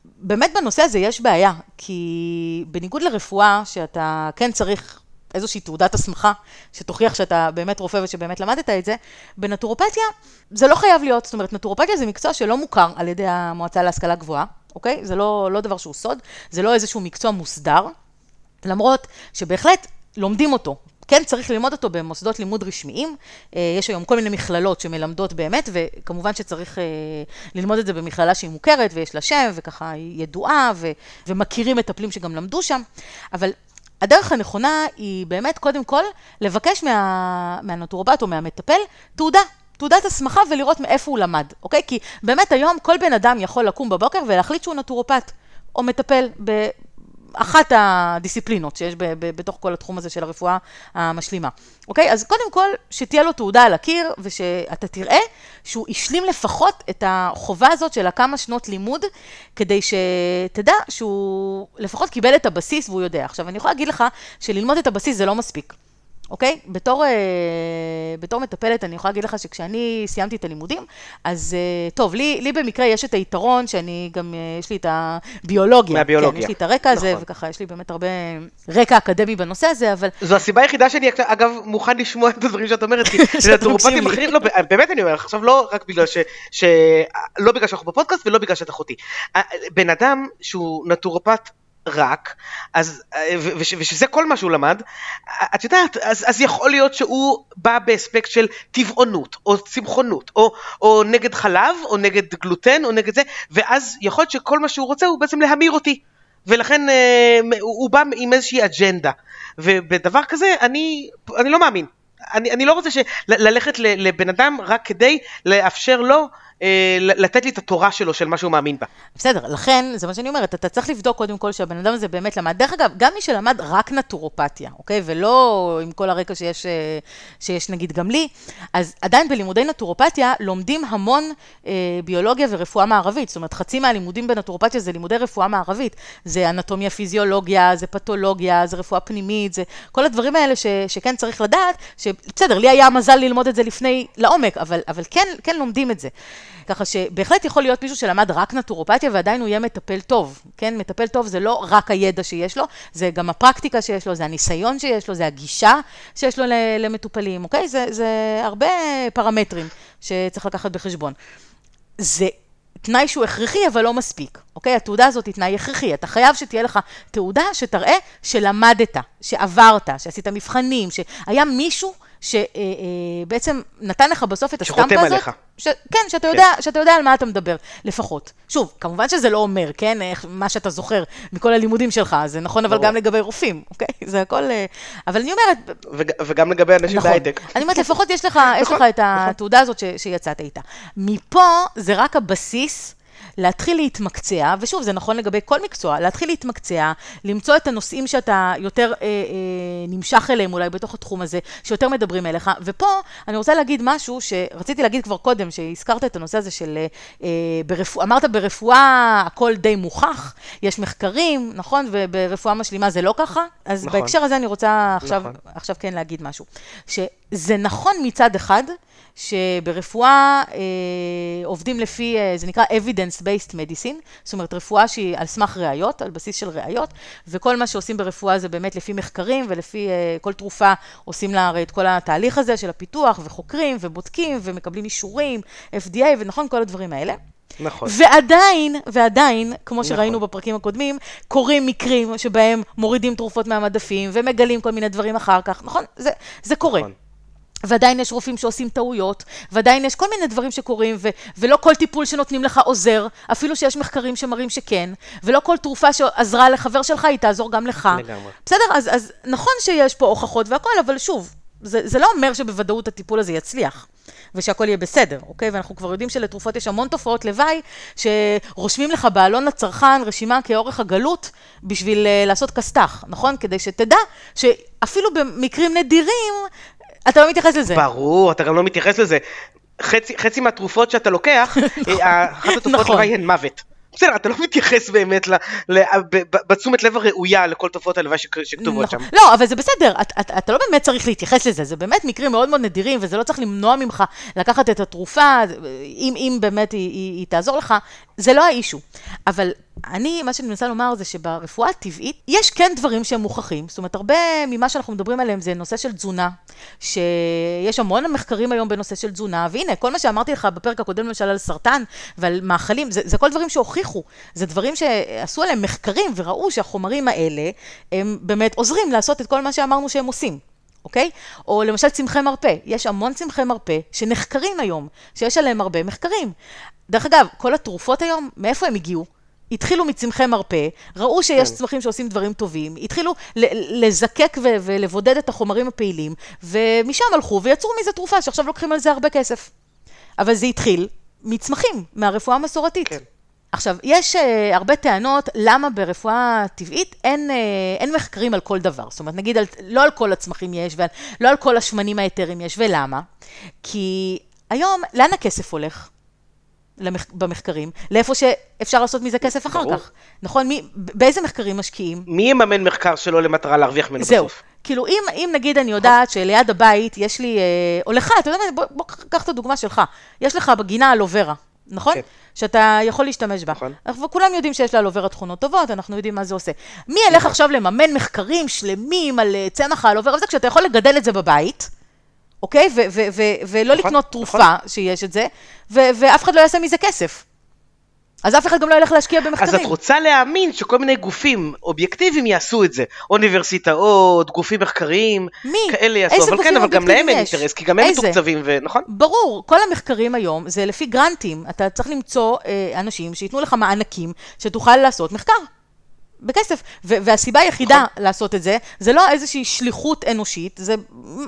באמת בנושא הזה יש בעיה, כי בניגוד לרפואה, שאתה כן צריך איזושהי תעודת הסמכה, שתוכיח שאתה באמת רופא ושבאמת למדת את זה, בנטורופתיה זה לא חייב להיות, זאת אומרת, נטורופתיה זה מקצוע שלא מוכר על ידי המועצה להשכלה גבוהה, אוקיי? זה לא, לא דבר שהוא סוד, זה לא איזשהו מקצוע מוסדר, למרות שבהחלט לומדים אותו. כן צריך ללמוד אותו במוסדות לימוד רשמיים, אה, יש היום כל מיני מכללות שמלמדות באמת, וכמובן שצריך אה, ללמוד את זה במכללה שהיא מוכרת ויש לה שם, וככה היא ידועה, ו- ומכירים מטפלים שגם למדו שם, אבל הדרך הנכונה היא באמת קודם כל לבקש מה, מהנטורופט או מהמטפל תעודה. תעודת הסמכה ולראות מאיפה הוא למד, אוקיי? כי באמת היום כל בן אדם יכול לקום בבוקר ולהחליט שהוא נטורופט, או מטפל אחת הדיסציפלינות שיש ב, ב, בתוך כל התחום הזה של הרפואה המשלימה. אוקיי? אז קודם כל, שתהיה לו תעודה על הקיר, ושאתה תראה שהוא השלים לפחות את החובה הזאת של הכמה שנות לימוד, כדי שתדע שהוא לפחות קיבל את הבסיס והוא יודע. עכשיו, אני יכולה להגיד לך שללמוד את הבסיס זה לא מספיק. אוקיי? בתור, אה, בתור מטפלת, אני יכולה להגיד לך שכשאני סיימתי את הלימודים, אז אה, טוב, לי, לי במקרה יש את היתרון שאני גם, אה, יש לי את הביולוגיה. מהביולוגיה. כן, יש לי את הרקע הזה, נכון. וככה, יש לי באמת הרבה רקע אקדמי בנושא הזה, אבל זו הסיבה היחידה שאני אגב מוכן לשמוע את הדברים שאת אומרת, כי לי. אחרים, לא, באמת אני אומר לך עכשיו לא רק בגלל ש... ש... לא בגלל שאנחנו בפודקאסט ולא בגלל שאת אחותי. בן אדם שהוא נטורופט רק, אז, ו- וש- ושזה כל מה שהוא למד, את יודעת, אז, אז יכול להיות שהוא בא באספקט של טבעונות, או צמחונות, או, או נגד חלב, או נגד גלוטן, או נגד זה, ואז יכול להיות שכל מה שהוא רוצה הוא בעצם להמיר אותי. ולכן אה, הוא, הוא בא עם איזושהי אג'נדה. ובדבר כזה אני, אני לא מאמין. אני, אני לא רוצה של, ללכת לבן אדם רק כדי לאפשר לו אה, לתת לי את התורה שלו של מה שהוא מאמין בה. בסדר, לכן, זה מה שאני אומרת, אתה צריך לבדוק קודם כל שהבן אדם הזה באמת למד. דרך אגב, גם מי שלמד רק נטורופתיה, אוקיי? ולא עם כל הרקע שיש, אה, שיש נגיד גם לי, אז עדיין בלימודי נטורופתיה לומדים המון אה, ביולוגיה ורפואה מערבית. זאת אומרת, חצי מהלימודים בנטורופתיה זה לימודי רפואה מערבית. זה אנטומיה פיזיולוגיה, זה פתולוגיה, זה רפואה פנימית, זה כל הדברים האלה ש, שכן צריך לדעת, שבסדר, לי היה מזל ללמוד את זה לפני לעומק, אבל, אבל כן, כן לומדים את זה. ככה שבהחלט יכול להיות מישהו שלמד רק נטורופתיה ועדיין הוא יהיה מטפל טוב, כן? מטפל טוב זה לא רק הידע שיש לו, זה גם הפרקטיקה שיש לו, זה הניסיון שיש לו, זה הגישה שיש לו למטופלים, אוקיי? זה, זה הרבה פרמטרים שצריך לקחת בחשבון. זה תנאי שהוא הכרחי, אבל לא מספיק, אוקיי? התעודה הזאת היא תנאי הכרחי. אתה חייב שתהיה לך תעודה שתראה שלמדת, שעברת, שעשית מבחנים, שהיה מישהו שבעצם נתן לך בסוף את הסטמפה הזאת. שחותם עליך. ש... כן, שאתה יודע, שאתה יודע על מה אתה מדבר, לפחות. שוב, כמובן שזה לא אומר, כן, איך, מה שאתה זוכר מכל הלימודים שלך, זה נכון אבל ברור. גם לגבי רופאים, אוקיי? זה הכל... אה, אבל אני אומרת, וג, וגם לגבי אנשים נכון. בהייטק. אני אומרת, לפחות יש לך, יש נכון, לך את התעודה הזאת ש, שיצאת איתה. מפה זה רק הבסיס. להתחיל להתמקצע, ושוב, זה נכון לגבי כל מקצוע, להתחיל להתמקצע, למצוא את הנושאים שאתה יותר אה, אה, נמשך אליהם אולי בתוך התחום הזה, שיותר מדברים אליך, ופה אני רוצה להגיד משהו שרציתי להגיד כבר קודם, שהזכרת את הנושא הזה של, אה, ברפואה, אמרת ברפואה הכל די מוכח, יש מחקרים, נכון? וברפואה משלימה זה לא ככה? אז נכון. בהקשר הזה אני רוצה עכשיו, נכון. עכשיו כן להגיד משהו. שזה נכון מצד אחד, שברפואה אה, עובדים לפי, אה, זה נקרא evidence-based medicine, זאת אומרת רפואה שהיא על סמך ראיות, על בסיס של ראיות, וכל מה שעושים ברפואה זה באמת לפי מחקרים ולפי אה, כל תרופה עושים לה הרי את כל התהליך הזה של הפיתוח, וחוקרים ובודקים ומקבלים אישורים, FDA ונכון, כל הדברים האלה. נכון. ועדיין, ועדיין, כמו שראינו נכון. בפרקים הקודמים, קורים מקרים שבהם מורידים תרופות מהמדפים ומגלים כל מיני דברים אחר כך, נכון? זה, זה קורה. נכון. ועדיין יש רופאים שעושים טעויות, ועדיין יש כל מיני דברים שקורים, ו- ולא כל טיפול שנותנים לך עוזר, אפילו שיש מחקרים שמראים שכן, ולא כל תרופה שעזרה לחבר שלך, היא תעזור גם לך. לגמרי. בסדר? אז, אז נכון שיש פה הוכחות והכל, אבל שוב, זה, זה לא אומר שבוודאות הטיפול הזה יצליח. ושהכול יהיה בסדר, אוקיי? ואנחנו כבר יודעים שלתרופות יש המון תופעות לוואי, שרושמים לך בעלון לצרכן רשימה כאורך הגלות בשביל uh, לעשות כסת"ח, נכון? כדי שתדע שאפילו במקרים נדירים, אתה לא מתייחס לזה. ברור, אתה גם לא מתייחס לזה. חצי, חצי מהתרופות שאתה לוקח, אה, אחת התרופות נכון. לוואי הן מוות. בסדר, אתה לא מתייחס באמת ב- בתשומת לב הראויה לכל תופעות הלוואי שכ- שכתובות שם. נכון. לא, אבל זה בסדר, אתה, לא באמת צריך להתייחס לזה, זה באמת מקרים מאוד מאוד נדירים, וזה לא צריך למנוע ממך לקחת את התרופה, אם, אם באמת היא תעזור לך, זה לא האישו. אבל אני, מה שאני מנסה לומר זה שברפואה הטבעית, יש כן דברים שהם מוכחים, זאת אומרת, הרבה ממה שאנחנו מדברים עליהם זה נושא של תזונה, שיש המון מחקרים היום בנושא של תזונה, והנה, כל מה שאמרתי לך בפרק הקודם, למשל על סרטן ועל מאכלים, זה, זה כל דברים שהוכיחו, זה דברים שעשו עליהם מחקרים וראו שהחומרים האלה, הם באמת עוזרים לעשות את כל מה שאמרנו שהם עושים. אוקיי? או למשל צמחי מרפא, יש המון צמחי מרפא שנחקרים היום, שיש עליהם הרבה מחקרים. דרך אגב, כל התרופות היום, מאיפה הם הגיעו? התחילו מצמחי מרפא, ראו שיש כן. צמחים שעושים דברים טובים, התחילו לזקק ו- ולבודד את החומרים הפעילים, ומשם הלכו ויצרו מזה תרופה, שעכשיו לוקחים על זה הרבה כסף. אבל זה התחיל מצמחים, מהרפואה המסורתית. כן. עכשיו, יש uh, הרבה טענות למה ברפואה טבעית אין, uh, אין מחקרים על כל דבר. זאת אומרת, נגיד, על, לא על כל הצמחים יש, ולא על כל השמנים האתרים יש, ולמה? כי היום, לאן הכסף הולך? למח... במחקרים, לאיפה שאפשר לעשות מזה כסף אחר ברור. כך. נכון? מי, באיזה מחקרים משקיעים? מי יממן מחקר שלא למטרה להרוויח ממנו זהו. בסוף? כאילו, אם, אם נגיד אני יודעת שליד הבית יש לי, אה, או לך, אתה יודע מה, בוא, בוא קח את הדוגמה שלך. יש לך בגינה אלוברה, נכון? כן. שאתה יכול להשתמש בה. נכון. אנחנו כולם יודעים שיש לאלוברה תכונות טובות, אנחנו יודעים מה זה עושה. מי ילך עכשיו לממן מחקרים שלמים על אה, צמח האלוברה וזה, כשאתה יכול לגדל את זה בבית, אוקיי? ו- ו- ו- ולא נכון, לקנות תרופה שיש את זה, ו- ואף אחד לא יעשה מזה כסף. אז אף אחד גם לא ילך להשקיע במחקרים. אז את רוצה להאמין שכל מיני גופים אובייקטיביים יעשו את זה. אוניברסיטאות, גופים מחקריים, מי? כאלה יעשו. איזה אבל גופים כן, אבל גם להם אין? אינטרס, כי גם הם? מתוקצבים, ו- נכון? ברור, כל המחקרים היום זה לפי גרנטים. אתה צריך למצוא אה, אנשים שייתנו לך מענקים, שתוכל לעשות מחקר. בכסף. ו- והסיבה היחידה נכון. לעשות את זה, זה לא איזושהי שליחות אנושית, זה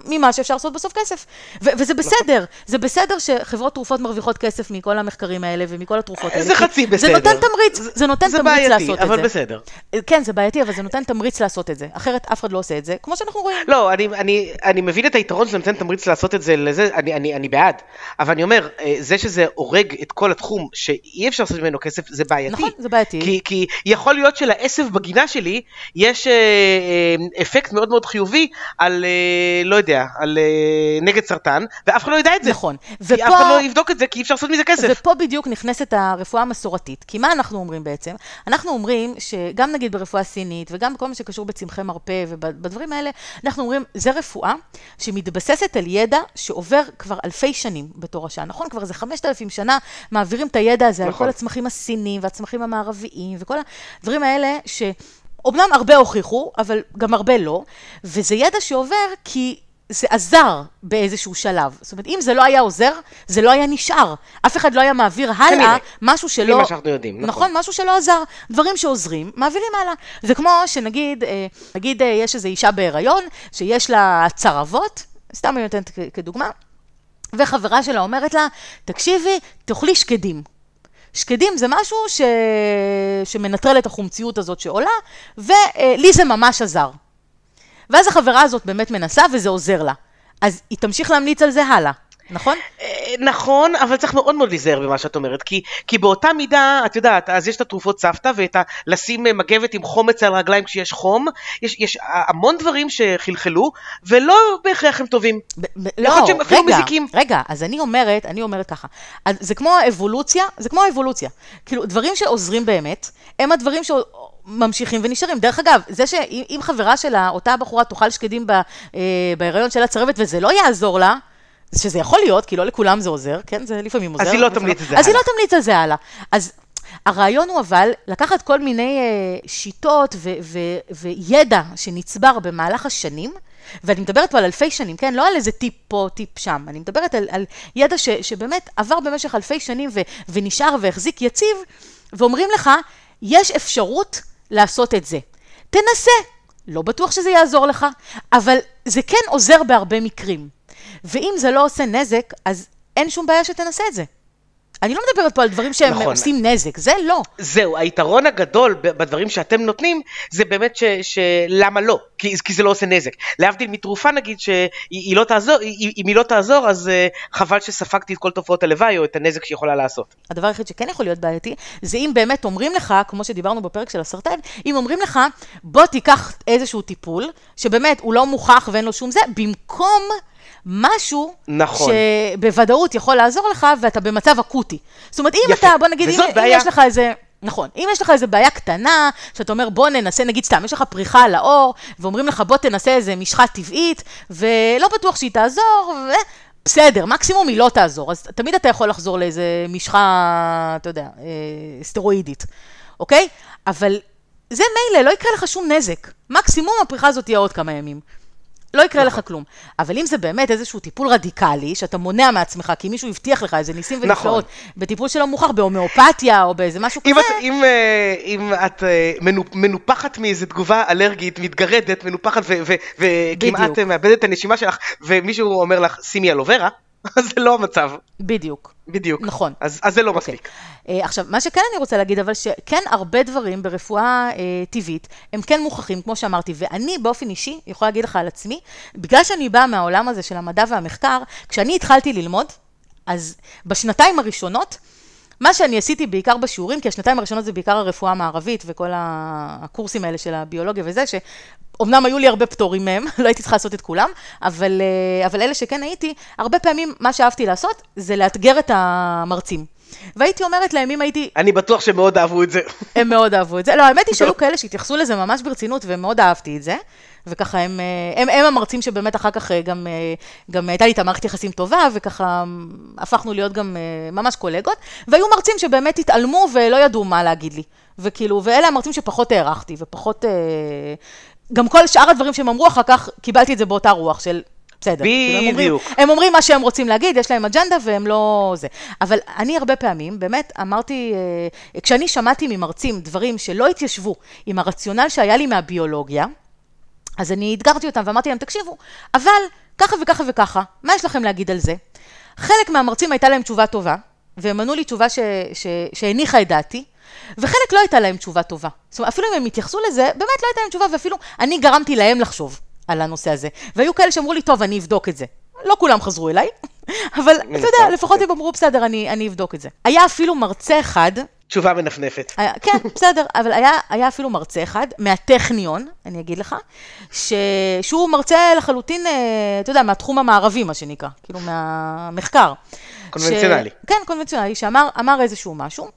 ממה שאפשר לעשות בסוף כסף. ו- וזה נכון. בסדר, זה בסדר שחברות תרופות מרוויחות כסף מכל המחקרים האלה ומכל התרופות האלה. זה חצי בסדר. זה נותן תמריץ, זה- זה נותן זה תמריץ בעייתי, לעשות את אבל זה. בסדר. כן, זה בעייתי, אבל זה נותן תמריץ לעשות את זה. אחרת אף אחד לא עושה את זה, כמו שאנחנו רואים. לא, אני, אני, אני מבין את היתרון שזה נותן תמריץ לעשות את זה לזה, אני, אני, אני בעד. אבל אני אומר, אה, זה שזה הורג את כל התחום, שאי אפשר לעשות ממנו כסף, זה בעייתי. נכון, זה בעייתי. כי, כי יכול להיות שלעשב בגינה שלי, יש אה, אה, אפקט מאוד מאוד חיובי על, אה, לא יודע, על אה, נגד סרטן, ואף אחד לא ידע את זה. נכון. כי ופה- אף אחד לא יבדוק את זה, כי אי אפשר לעשות מזה כסף. ופה בדיוק נכנסת הרפואה המסורתית. כי מה אנחנו אומרים בעצם? אנחנו אומרים שגם נגיד ברפואה סינית, וגם בכל מה שקשור בצמחי מרפא ובדברים האלה, אנחנו אומרים, זה רפואה שמתבססת על ידע שעובר כבר אלפי שנים בתור השעה. נכון? כבר איזה 5,000 שנה מעבירים את הידע הזה על נכון. כל הצמחים הסיניים והצמחים המערביים וכל הדברים האלה ש... אומנם הרבה הוכיחו, אבל גם הרבה לא, וזה ידע שעובר כי זה עזר באיזשהו שלב. זאת אומרת, אם זה לא היה עוזר, זה לא היה נשאר. אף אחד לא היה מעביר הלאה כנראה. משהו שלא... ממה שאנחנו יודעים, נכון. נכון, משהו שלא עזר. דברים שעוזרים, מעבירים הלאה. זה כמו שנגיד, אה, נגיד אה, יש איזו אישה בהיריון, שיש לה צרבות, סתם אני נותנת כדוגמה, וחברה שלה אומרת לה, תקשיבי, תאכלי שקדים. שקדים זה משהו ש... שמנטרל את החומציות הזאת שעולה, ולי זה ממש עזר. ואז החברה הזאת באמת מנסה וזה עוזר לה. אז היא תמשיך להמליץ על זה הלאה, נכון? אה, נכון, אבל צריך מאוד מאוד להיזהר במה שאת אומרת, כי, כי באותה מידה, את יודעת, אז יש את התרופות סבתא ואת ה... לשים אה, מגבת עם חומץ על הרגליים כשיש חום, יש, יש המון דברים שחלחלו, ולא בהכרח הם טובים. ב- ב- לא, רגע, מזיקים. רגע, אז אני אומרת, אני אומרת ככה, זה כמו האבולוציה, זה כמו האבולוציה. כאילו, דברים שעוזרים באמת, הם הדברים שממשיכים ונשארים. דרך אגב, זה שאם אם חברה שלה, אותה בחורה תאכל שקדים אה, בהיריון של הצרבת וזה לא יעזור לה, שזה יכול להיות, כי לא לכולם זה עוזר, כן? זה לפעמים עוזר. היא לא תמליץ את זה אז היא לא הלאה. תמליץ על זה הלאה. אז הרעיון הוא אבל לקחת כל מיני אה, שיטות ו- ו- וידע שנצבר במהלך השנים, ואני מדברת פה על אלפי שנים, כן? לא על איזה טיפ פה, טיפ שם. אני מדברת על, על ידע ש- שבאמת עבר במשך אלפי שנים ו- ונשאר והחזיק יציב, ואומרים לך, יש אפשרות לעשות את זה. תנסה. לא בטוח שזה יעזור לך, אבל זה כן עוזר בהרבה מקרים. ואם זה לא עושה נזק, אז אין שום בעיה שתנסה את זה. אני לא מדברת פה על דברים שהם נכון. עושים נזק, זה לא. זהו, היתרון הגדול בדברים שאתם נותנים, זה באמת ש... ש... למה לא? כי, כי זה לא עושה נזק. להבדיל מתרופה נגיד, שהיא היא לא תעזור, היא, אם היא לא תעזור, אז uh, חבל שספגתי את כל תופעות הלוואי או את הנזק שהיא יכולה לעשות. הדבר היחיד שכן יכול להיות בעייתי, זה אם באמת אומרים לך, כמו שדיברנו בפרק של הסרטן, אם אומרים לך, בוא תיקח איזשהו טיפול, שבאמת הוא לא מוכח ואין לו שום זה, במקום משהו, נכון. שבוודאות יכול לעזור לך, ואתה במצב אקוטי. זאת אומרת, אם יפה. אתה, בוא נגיד, אם, וזאת אם בעיה. יש לך איזה... נכון, אם יש לך איזה בעיה קטנה, שאתה אומר בוא ננסה, נגיד סתם, יש לך פריחה על האור, ואומרים לך בוא תנסה איזה משחה טבעית, ולא בטוח שהיא תעזור, ו... בסדר, מקסימום היא לא תעזור, אז תמיד אתה יכול לחזור לאיזה משחה, אתה יודע, אה, סטרואידית, אוקיי? אבל זה מילא, לא יקרה לך שום נזק. מקסימום הפריחה הזאת תהיה עוד כמה ימים. לא יקרה נכון. לך כלום. אבל אם זה באמת איזשהו טיפול רדיקלי, שאתה מונע מעצמך, כי מישהו הבטיח לך איזה ניסים נכון. ונפלאות, בטיפול שלא מוכח, בהומאופתיה או באיזה משהו אם כזה, את, אם, אה, אם את אה, מנופ- מנופחת מאיזה תגובה אלרגית, מתגרדת, מנופחת וכמעט. אה, מאבדת את הנשימה שלך, ומישהו אומר לך, שימי אלוברה, זה לא המצב. בדיוק. בדיוק. נכון. אז, אז זה לא אוקיי. מספיק. אה, עכשיו, מה שכן אני רוצה להגיד, אבל שכן הרבה דברים ברפואה אה, טבעית, הם כן מוכחים, כמו שאמרתי, ואני באופן אישי יכולה להגיד לך על עצמי, בגלל שאני באה מהעולם הזה של המדע והמחקר, כשאני התחלתי ללמוד, אז בשנתיים הראשונות, מה שאני עשיתי בעיקר בשיעורים, כי השנתיים הראשונות זה בעיקר הרפואה המערבית וכל הקורסים האלה של הביולוגיה וזה, שאומנם היו לי הרבה פטורים מהם, לא הייתי צריכה לעשות את כולם, אבל, אה, אבל אלה שכן הייתי, הרבה פעמים מה שאהבתי לעשות זה לאתגר את המרצים. והייתי אומרת להם, אם הייתי, אני בטוח שמאוד אהבו את זה. הם מאוד אהבו את זה. לא, האמת היא שהיו כאלה שהתייחסו לזה ממש ברצינות, ומאוד אהבתי את זה. וככה הם, אה, הם, הם המרצים שבאמת אחר כך אה, גם, אה, גם הייתה לי את המערכת יחסים טובה, וככה הפכנו להיות גם ממש קולגות. והיו מרצים שבאמת התעלמו ולא ידעו מה להגיד לי. וכאילו, ואלה המרצים שפחות הערכתי, ופחות... גם כל שאר הדברים שהם אמרו אחר כך, קיבלתי את זה באותה רוח של... בסדר. כאילו, הם אומרים- בדיוק. הם אומרים מה שהם רוצים להגיד, יש להם אג'נדה והם לא זה. אבל אני הרבה פעמים, באמת, אמרתי, כשאני שמעתי ממרצים דברים שלא התיישבו עם הרציונל שהיה לי מהביולוגיה, אז אני אתגרתי אותם ואמרתי להם, תקשיבו, אבל ככה וככה וככה, מה יש לכם להגיד על זה? חלק מהמרצים הייתה להם תשובה טובה, והם ענו לי תשובה ש, ש, שהניחה את דעתי, וחלק לא הייתה להם תשובה טובה. זאת אומרת, אפילו אם הם התייחסו לזה, באמת לא הייתה להם תשובה, ואפילו אני גרמתי להם לחשוב על הנושא הזה. והיו כאלה שאמרו לי, טוב, אני אבדוק את זה. לא כולם חזרו אליי, אבל אתה יודע, לפחות הם אמרו, בסדר, אני, אני אבדוק את זה. היה אפילו מרצה אחד, תשובה מנפנפת. היה, כן, בסדר, אבל היה, היה אפילו מרצה אחד, מהטכניון, אני אגיד לך, ש... שהוא מרצה לחלוטין, אה, אתה יודע, מהתחום המערבי, מה שנקרא, כאילו מהמחקר. קונבנציונלי. ש... כן, קונבנציונלי, שאמר אמר איזשהו משהו.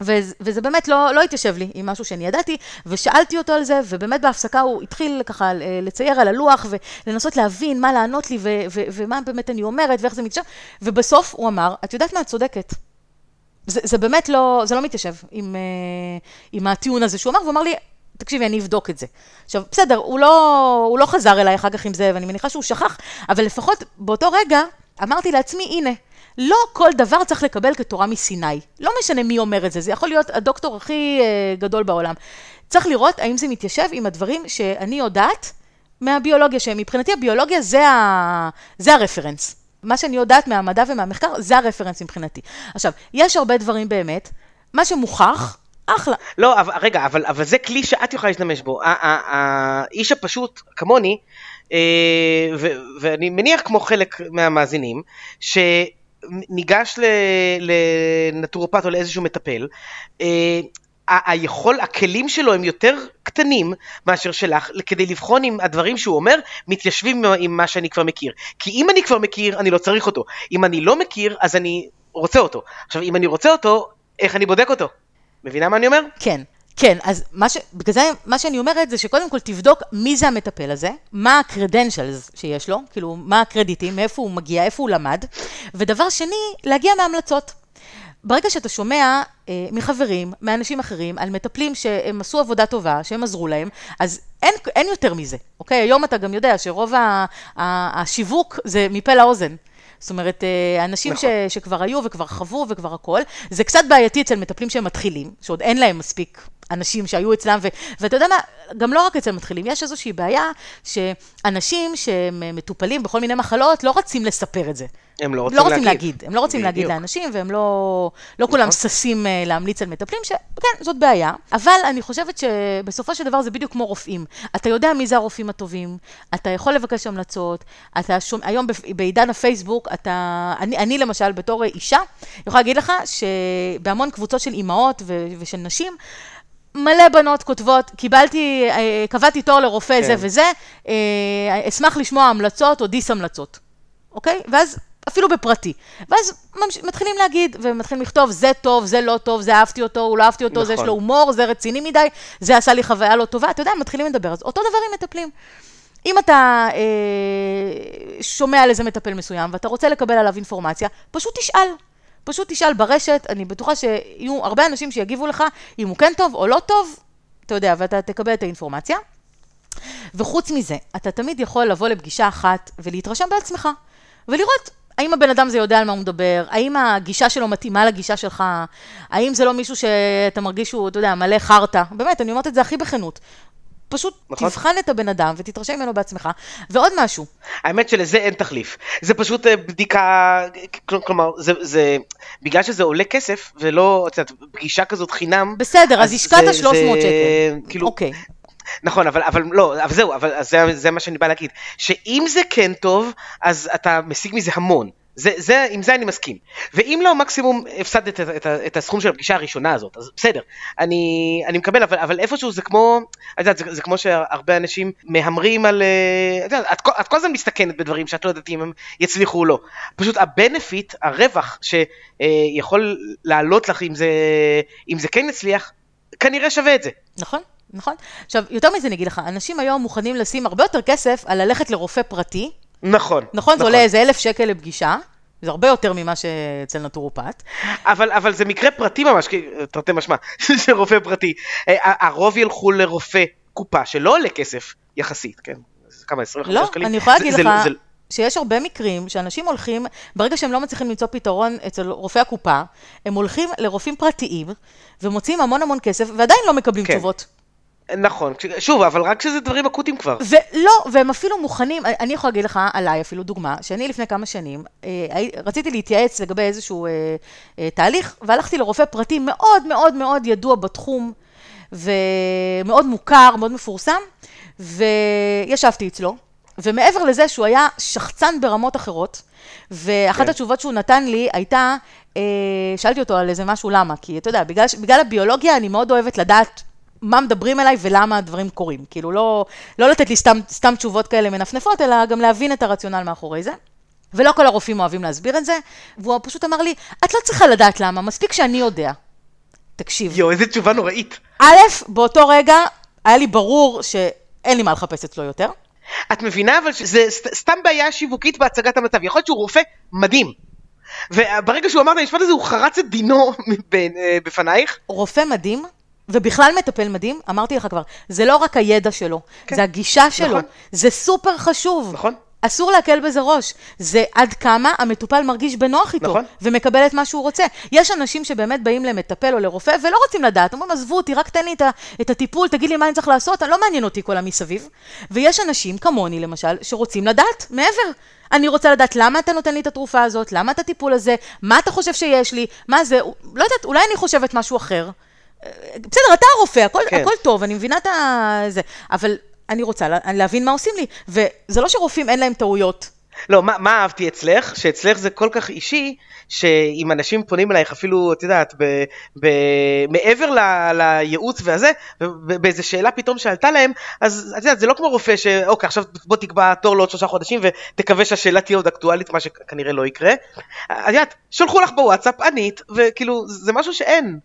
וזה, וזה באמת לא, לא התיישב לי עם משהו שאני ידעתי, ושאלתי אותו על זה, ובאמת בהפסקה הוא התחיל ככה אה, לצייר על הלוח, ולנסות להבין מה לענות לי, ו, ו, ומה באמת אני אומרת, ואיך זה מתיישב, ובסוף הוא אמר, את יודעת מה, את צודקת. זה, זה באמת לא, זה לא מתיישב עם, אה, עם הטיעון הזה שהוא אמר, והוא אמר לי, תקשיבי, אני אבדוק את זה. עכשיו, בסדר, הוא לא, הוא לא חזר אליי אחר כך עם זה, ואני מניחה שהוא שכח, אבל לפחות באותו רגע אמרתי לעצמי, הנה, לא כל דבר צריך לקבל כתורה מסיני. לא משנה מי אומר את זה, זה יכול להיות הדוקטור הכי אה, גדול בעולם. צריך לראות האם זה מתיישב עם הדברים שאני יודעת מהביולוגיה, שמבחינתי הביולוגיה זה, ה... זה הרפרנס. מה שאני יודעת מהמדע ומהמחקר, זה הרפרנס מבחינתי. עכשיו, יש הרבה דברים באמת, מה שמוכח, אחלה. לא, אבל, רגע, אבל, אבל זה כלי שאת יכולה להשתמש בו. האיש הפשוט, כמוני, אה, ו- ואני מניח כמו חלק מהמאזינים, שניגש ל- לנטורופט או לאיזשהו מטפל, אה, היכול, הכלים שלו הם יותר קטנים מאשר שלך, כדי לבחון אם הדברים שהוא אומר מתיישבים עם- מה שאני כבר מכיר. כי אם אני כבר מכיר, אני לא צריך אותו. אם אני לא מכיר, אז אני רוצה אותו. עכשיו, אם אני רוצה אותו, איך אני בודק אותו? מבינה מה אני אומר? כן, כן, אז מה ש... בגלל זה מה שאני אומרת זה שקודם כל תבדוק מי זה המטפל הזה, מה ה-credentials שיש לו, כאילו, מה הקרדיטים, מאיפה הוא מגיע, איפה הוא למד, ודבר שני, להגיע מהמלצות. ברגע שאתה שומע מחברים, מאנשים אחרים, על מטפלים שהם עשו עבודה טובה, שהם עזרו להם, אז אין, אין יותר מזה, אוקיי? היום אתה גם יודע שרוב ה, ה, השיווק זה מפה לאוזן. זאת אומרת, אה, אנשים נכון. ש, שכבר היו וכבר חוו וכבר הכל, זה קצת בעייתי אצל מטפלים שהם מתחילים, שעוד אין להם מספיק אנשים שהיו אצלם, ו, ואתה יודע מה, גם לא רק אצל מתחילים, יש איזושהי בעיה שאנשים שהם מטופלים בכל מיני מחלות לא רוצים לספר את זה. הם לא רוצים לא רוצים להגיד. להגיד, הם לא רוצים להגיד בדיוק. לאנשים, והם לא, לא כולם ששים אה, להמליץ על מטפלים, שכן, זאת בעיה. אבל אני חושבת שבסופו של דבר זה בדיוק כמו רופאים. אתה יודע מי זה הרופאים הטובים, אתה יכול לבקש המלצות, אתה שומע, היום בעידן הפייסבוק, אתה, אני, אני למשל, בתור אישה, יכולה להגיד לך שבהמון קבוצות של אימהות ו, ושל נשים, מלא בנות כותבות, קיבלתי, אה, קבעתי תור לרופא כן. זה וזה, אה, אשמח לשמוע המלצות או דיס המלצות, אוקיי? ואז אפילו בפרטי. ואז ממש, מתחילים להגיד, ומתחילים לכתוב, זה טוב, זה לא טוב, זה אהבתי אותו, הוא לא אהבתי אותו, זה יש נכון. לו הומור, זה רציני מדי, זה עשה לי חוויה לא טובה, אתה יודע, מתחילים לדבר. אז אותו דבר עם מטפלים. אם אתה אה, שומע על איזה מטפל מסוים ואתה רוצה לקבל עליו אינפורמציה, פשוט תשאל. פשוט תשאל ברשת, אני בטוחה שיהיו הרבה אנשים שיגיבו לך אם הוא כן טוב או לא טוב, אתה יודע, ואתה תקבל את האינפורמציה. וחוץ מזה, אתה תמיד יכול לבוא לפגישה אחת ולהתרשם בעצמך, ולראות האם הבן אדם הזה יודע על מה הוא מדבר, האם הגישה שלו מתאימה לגישה שלך, האם זה לא מישהו שאתה מרגיש שהוא, אתה יודע, מלא חרטא, באמת, אני אומרת את זה הכי בכנות. פשוט נכון. תבחן את הבן אדם ותתרשם ממנו בעצמך. ועוד משהו, האמת שלזה אין תחליף. זה פשוט אה, בדיקה, כל- כלומר, זה, זה, בגלל שזה עולה כסף, ולא, את יודעת, פגישה כזאת חינם. בסדר, אז השקעת זה- 300 זה- שקל. כאילו, אוקיי. נכון, אבל, אבל לא, אבל זהו, אבל זה, זה מה שאני בא להגיד. שאם זה כן טוב, אז אתה משיג מזה המון. זה, זה, עם זה אני מסכים. ואם לא, מקסימום הפסדת את, את, את, את הסכום של הפגישה הראשונה הזאת, אז בסדר. אני, אני מקבל, אבל, אבל איפשהו זה כמו, את יודעת, זה, זה כמו שהרבה אנשים מהמרים על... אה, את יודעת, את, את כל הזמן מסתכנת בדברים שאת לא יודעת אם הם יצליחו או לא. פשוט הבנפיט, הרווח שיכול לעלות לך אם זה, אם זה כן יצליח, כנראה שווה את זה. נכון, נכון. עכשיו, יותר מזה אני אגיד לך, אנשים היום מוכנים לשים הרבה יותר כסף על ללכת לרופא פרטי, נכון. נכון? זה עולה איזה אלף שקל לפגישה, זה הרבה יותר ממה שאצל נטורופט. אבל, אבל זה מקרה פרטי ממש, תרתי משמע, של רופא פרטי. אה, ה- הרוב ילכו לרופא קופה שלא עולה כסף יחסית, כן? זה כמה, 25 לא, שקלים? אני יכולה זה- להגיד זה- לך זה- שיש הרבה מקרים שאנשים הולכים, ברגע שהם לא מצליחים למצוא פתרון אצל רופאי הקופה, הם הולכים לרופאים פרטיים ומוציאים המון המון כסף ועדיין לא מקבלים כן. תשובות. נכון, שוב, אבל רק כשזה דברים אקוטיים כבר. ולא, והם אפילו מוכנים, אני יכולה להגיד לך עליי אפילו דוגמה, שאני לפני כמה שנים, אה, רציתי להתייעץ לגבי איזשהו אה, אה, תהליך, והלכתי לרופא פרטי מאוד מאוד מאוד ידוע בתחום, ומאוד מוכר, מאוד מפורסם, וישבתי אצלו, ומעבר לזה שהוא היה שחצן ברמות אחרות, ואחת כן. התשובות שהוא נתן לי הייתה, אה, שאלתי אותו על איזה משהו למה, כי אתה יודע, בגלל, בגלל הביולוגיה אני מאוד אוהבת לדעת מה מדברים אליי ולמה הדברים קורים. כאילו, לא, לא לתת לי סתם, סתם תשובות כאלה מנפנפות, אלא גם להבין את הרציונל מאחורי זה. ולא כל הרופאים אוהבים להסביר את זה, והוא פשוט אמר לי, את לא צריכה לדעת למה, מספיק שאני יודע. תקשיב, יואו, איזה תשובה נוראית. א', באותו רגע היה לי ברור שאין לי מה לחפש אצלו יותר. את מבינה אבל שזה סת- סתם בעיה שיווקית בהצגת המצב. יכול להיות שהוא רופא מדהים. וברגע שהוא אמר את המשפט הזה, הוא חרץ את דינו אה, בפנייך. רופא מדהים, ובכלל מטפל מדהים, אמרתי לך כבר, זה לא רק הידע שלו, כן. זה הגישה שלו, נכון. זה סופר חשוב. נכון. אסור להקל בזה ראש. זה עד כמה המטופל מרגיש בנוח איתו, נכון. ומקבל את מה שהוא רוצה. יש אנשים שבאמת באים למטפל או לרופא ולא רוצים לדעת, אומרים, עזבו אותי, רק תן לי את, את הטיפול, תגיד לי מה אני צריך לעשות, לא מעניין אותי כל המסביב. ויש אנשים, כמוני למשל, שרוצים לדעת מעבר. אני רוצה לדעת למה אתה נותן לי את התרופה הזאת, למה את הטיפול הזה, מה אתה חושב שיש לי, מה זה, לא יודעת, אולי אני חושבת משהו אחר. בסדר, אתה הרופא, הכל, כן. הכל טוב, אני מבינה את ה... זה, אבל אני רוצה לה, להבין מה עושים לי. וזה לא שרופאים אין להם טעויות. לא, מה, מה אהבתי אצלך? שאצלך זה כל כך אישי, שאם אנשים פונים אלייך אפילו, את יודעת, ב, ב, מעבר ל, לייעוץ והזה, באיזה שאלה פתאום שעלתה להם, אז את יודעת, זה לא כמו רופא שאוקיי, עכשיו בוא תקבע תור לעוד שלושה חודשים ותקווה שהשאלה תהיה עוד אקטואלית, מה שכנראה לא יקרה. את יודעת, שלחו לך בוואטסאפ, ענית, וכאילו, זה משהו שאין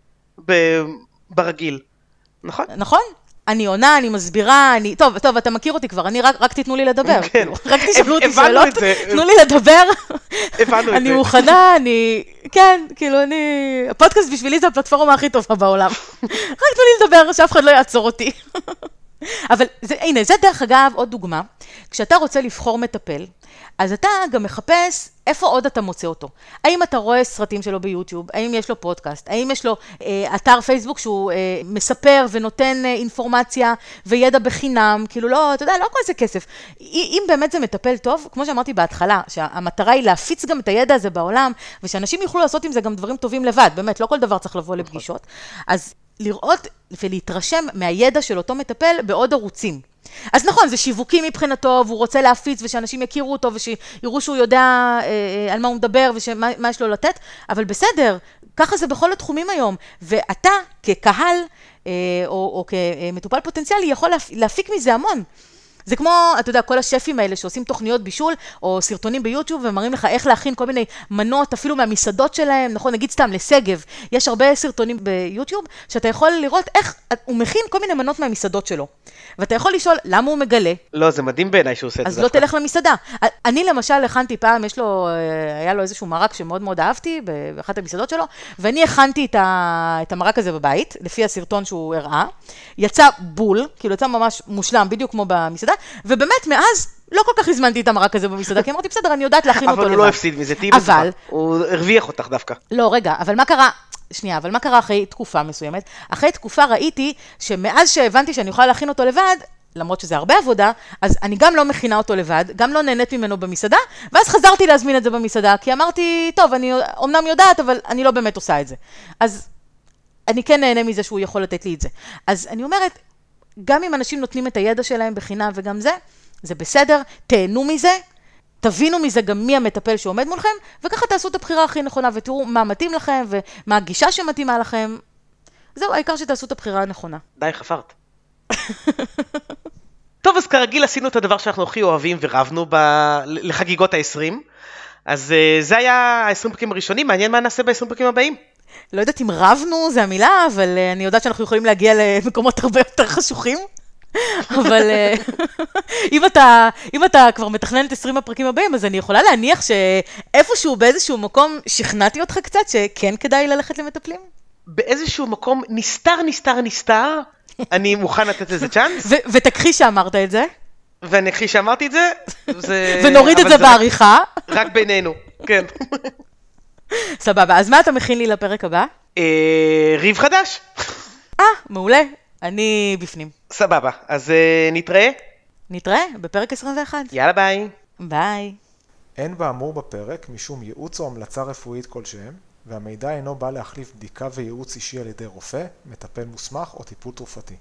ברגיל, נכון? נכון? אני עונה, אני מסבירה, אני... טוב, טוב, אתה מכיר אותי כבר, אני רק, רק תיתנו לי לדבר. כן. כאילו, רק תשאלו אותי שאלות. תנו לי לדבר. הבנו את אני זה. מוכנה, אני... כן, כאילו, אני... הפודקאסט בשבילי זה הפלטפורמה הכי טובה בעולם. רק תנו לי לדבר, שאף אחד לא יעצור אותי. אבל זה, הנה, זה דרך אגב עוד דוגמה. כשאתה רוצה לבחור מטפל, אז אתה גם מחפש איפה עוד אתה מוצא אותו. האם אתה רואה סרטים שלו ביוטיוב? האם יש לו פודקאסט? האם יש לו אה, אתר פייסבוק שהוא אה, מספר ונותן אה, אינפורמציה וידע בחינם? כאילו לא, אתה יודע, לא הכל זה כסף. אם אם באמת זה מטפל טוב, כמו שאמרתי בהתחלה, שהמטרה היא להפיץ גם את הידע הזה בעולם, ושאנשים יוכלו לעשות עם זה גם דברים טובים לבד, באמת, לא כל דבר צריך לבוא לפגישות. אז לראות ולהתרשם מהידע של אותו מטפל בעוד ערוצים. אז נכון, זה שיווקי מבחינתו, והוא רוצה להפיץ ושאנשים יכירו אותו ושיראו שהוא יודע אה, אה, על מה הוא מדבר ומה מה יש לו לתת, אבל בסדר, ככה זה בכל התחומים היום. ואתה, כקהל אה, או, או כמטופל פוטנציאלי, יכול להפ, להפיק מזה המון. זה כמו, אתה יודע, כל השפים האלה שעושים תוכניות בישול, או סרטונים ביוטיוב, ומראים לך איך להכין כל מיני מנות, אפילו מהמסעדות שלהם, נכון, נגיד סתם, לשגב, יש הרבה סרטונים ביוטיוב, שאתה יכול לראות איך הוא מכין כל מיני מנות מהמסעדות שלו. ואתה יכול לשאול, למה הוא מגלה? לא, זה מדהים בעיניי שהוא עושה את אז זה. לא דווקא. תלך למסעדה. אני למשל הכנתי פעם, יש לו, אה, היה לו איזשהו מרק שמאוד מאוד אהבתי באחת המסעדות שלו, ואני הכנתי את, ה, את המרק הזה בבית, לפי הסרטון שהוא הראה. יצא בול, כאילו יצא ממש מושלם, בדיוק כמו במסעדה, ובאמת מאז לא כל כך הזמנתי את המרק הזה במסעדה, כי אמרתי, בסדר, אני יודעת להכין אותו אבל לבד. הוא לא הפסיד מזה, תהיי בטוחה. אבל, הוא הרוויח אותך דווקא. לא, רגע, אבל מה קרה? שנייה, אבל מה קרה אחרי תקופה מסוימת? אחרי תקופה ראיתי שמאז שהבנתי שאני יכולה להכין אותו לבד, למרות שזה הרבה עבודה, אז אני גם לא מכינה אותו לבד, גם לא נהנית ממנו במסעדה, ואז חזרתי להזמין את זה במסעדה, כי אמרתי, טוב, אני אומנם יודעת, אבל אני לא באמת עושה את זה. אז אני כן נהנה מזה שהוא יכול לתת לי את זה. אז אני אומרת, גם אם אנשים נותנים את הידע שלהם בחינם וגם זה, זה בסדר, תהנו מזה, תבינו מזה גם מי המטפל שעומד מולכם, וככה תעשו את הבחירה הכי נכונה, ותראו מה מתאים לכם, ומה הגישה שמתאימה לכם. זהו, העיקר שתעשו את הבחירה הנכונה. די, חפרת. טוב, אז כרגיל עשינו את הדבר שאנחנו הכי אוהבים ורבנו ב... לחגיגות ה-20. אז uh, זה היה ה-20 פרקים הראשונים, מעניין מה נעשה ב-20 פרקים הבאים. לא יודעת אם רבנו זה המילה, אבל uh, אני יודעת שאנחנו יכולים להגיע למקומות הרבה יותר חשוכים. אבל אה, אם, אתה, אם אתה כבר מתכנן את 20 הפרקים הבאים, אז אני יכולה להניח שאיפשהו באיזשהו מקום שכנעתי אותך קצת שכן כדאי ללכת למטפלים? באיזשהו מקום נסתר, נסתר, נסתר, אני מוכן לתת לזה צ'אנס. ותכחיש שאמרת את זה. ואני אכחיש שאמרתי את זה. זה... ונוריד את זה בעריכה. רק בינינו, כן. סבבה, אז מה אתה מכין לי לפרק הבא? אה, ריב חדש. אה, מעולה. אני בפנים. סבבה, אז uh, נתראה. נתראה בפרק 21. יאללה ביי. ביי. אין באמור בפרק משום ייעוץ או המלצה רפואית כלשהם, והמידע אינו בא להחליף בדיקה וייעוץ אישי על ידי רופא, מטפל מוסמך או טיפול תרופתי.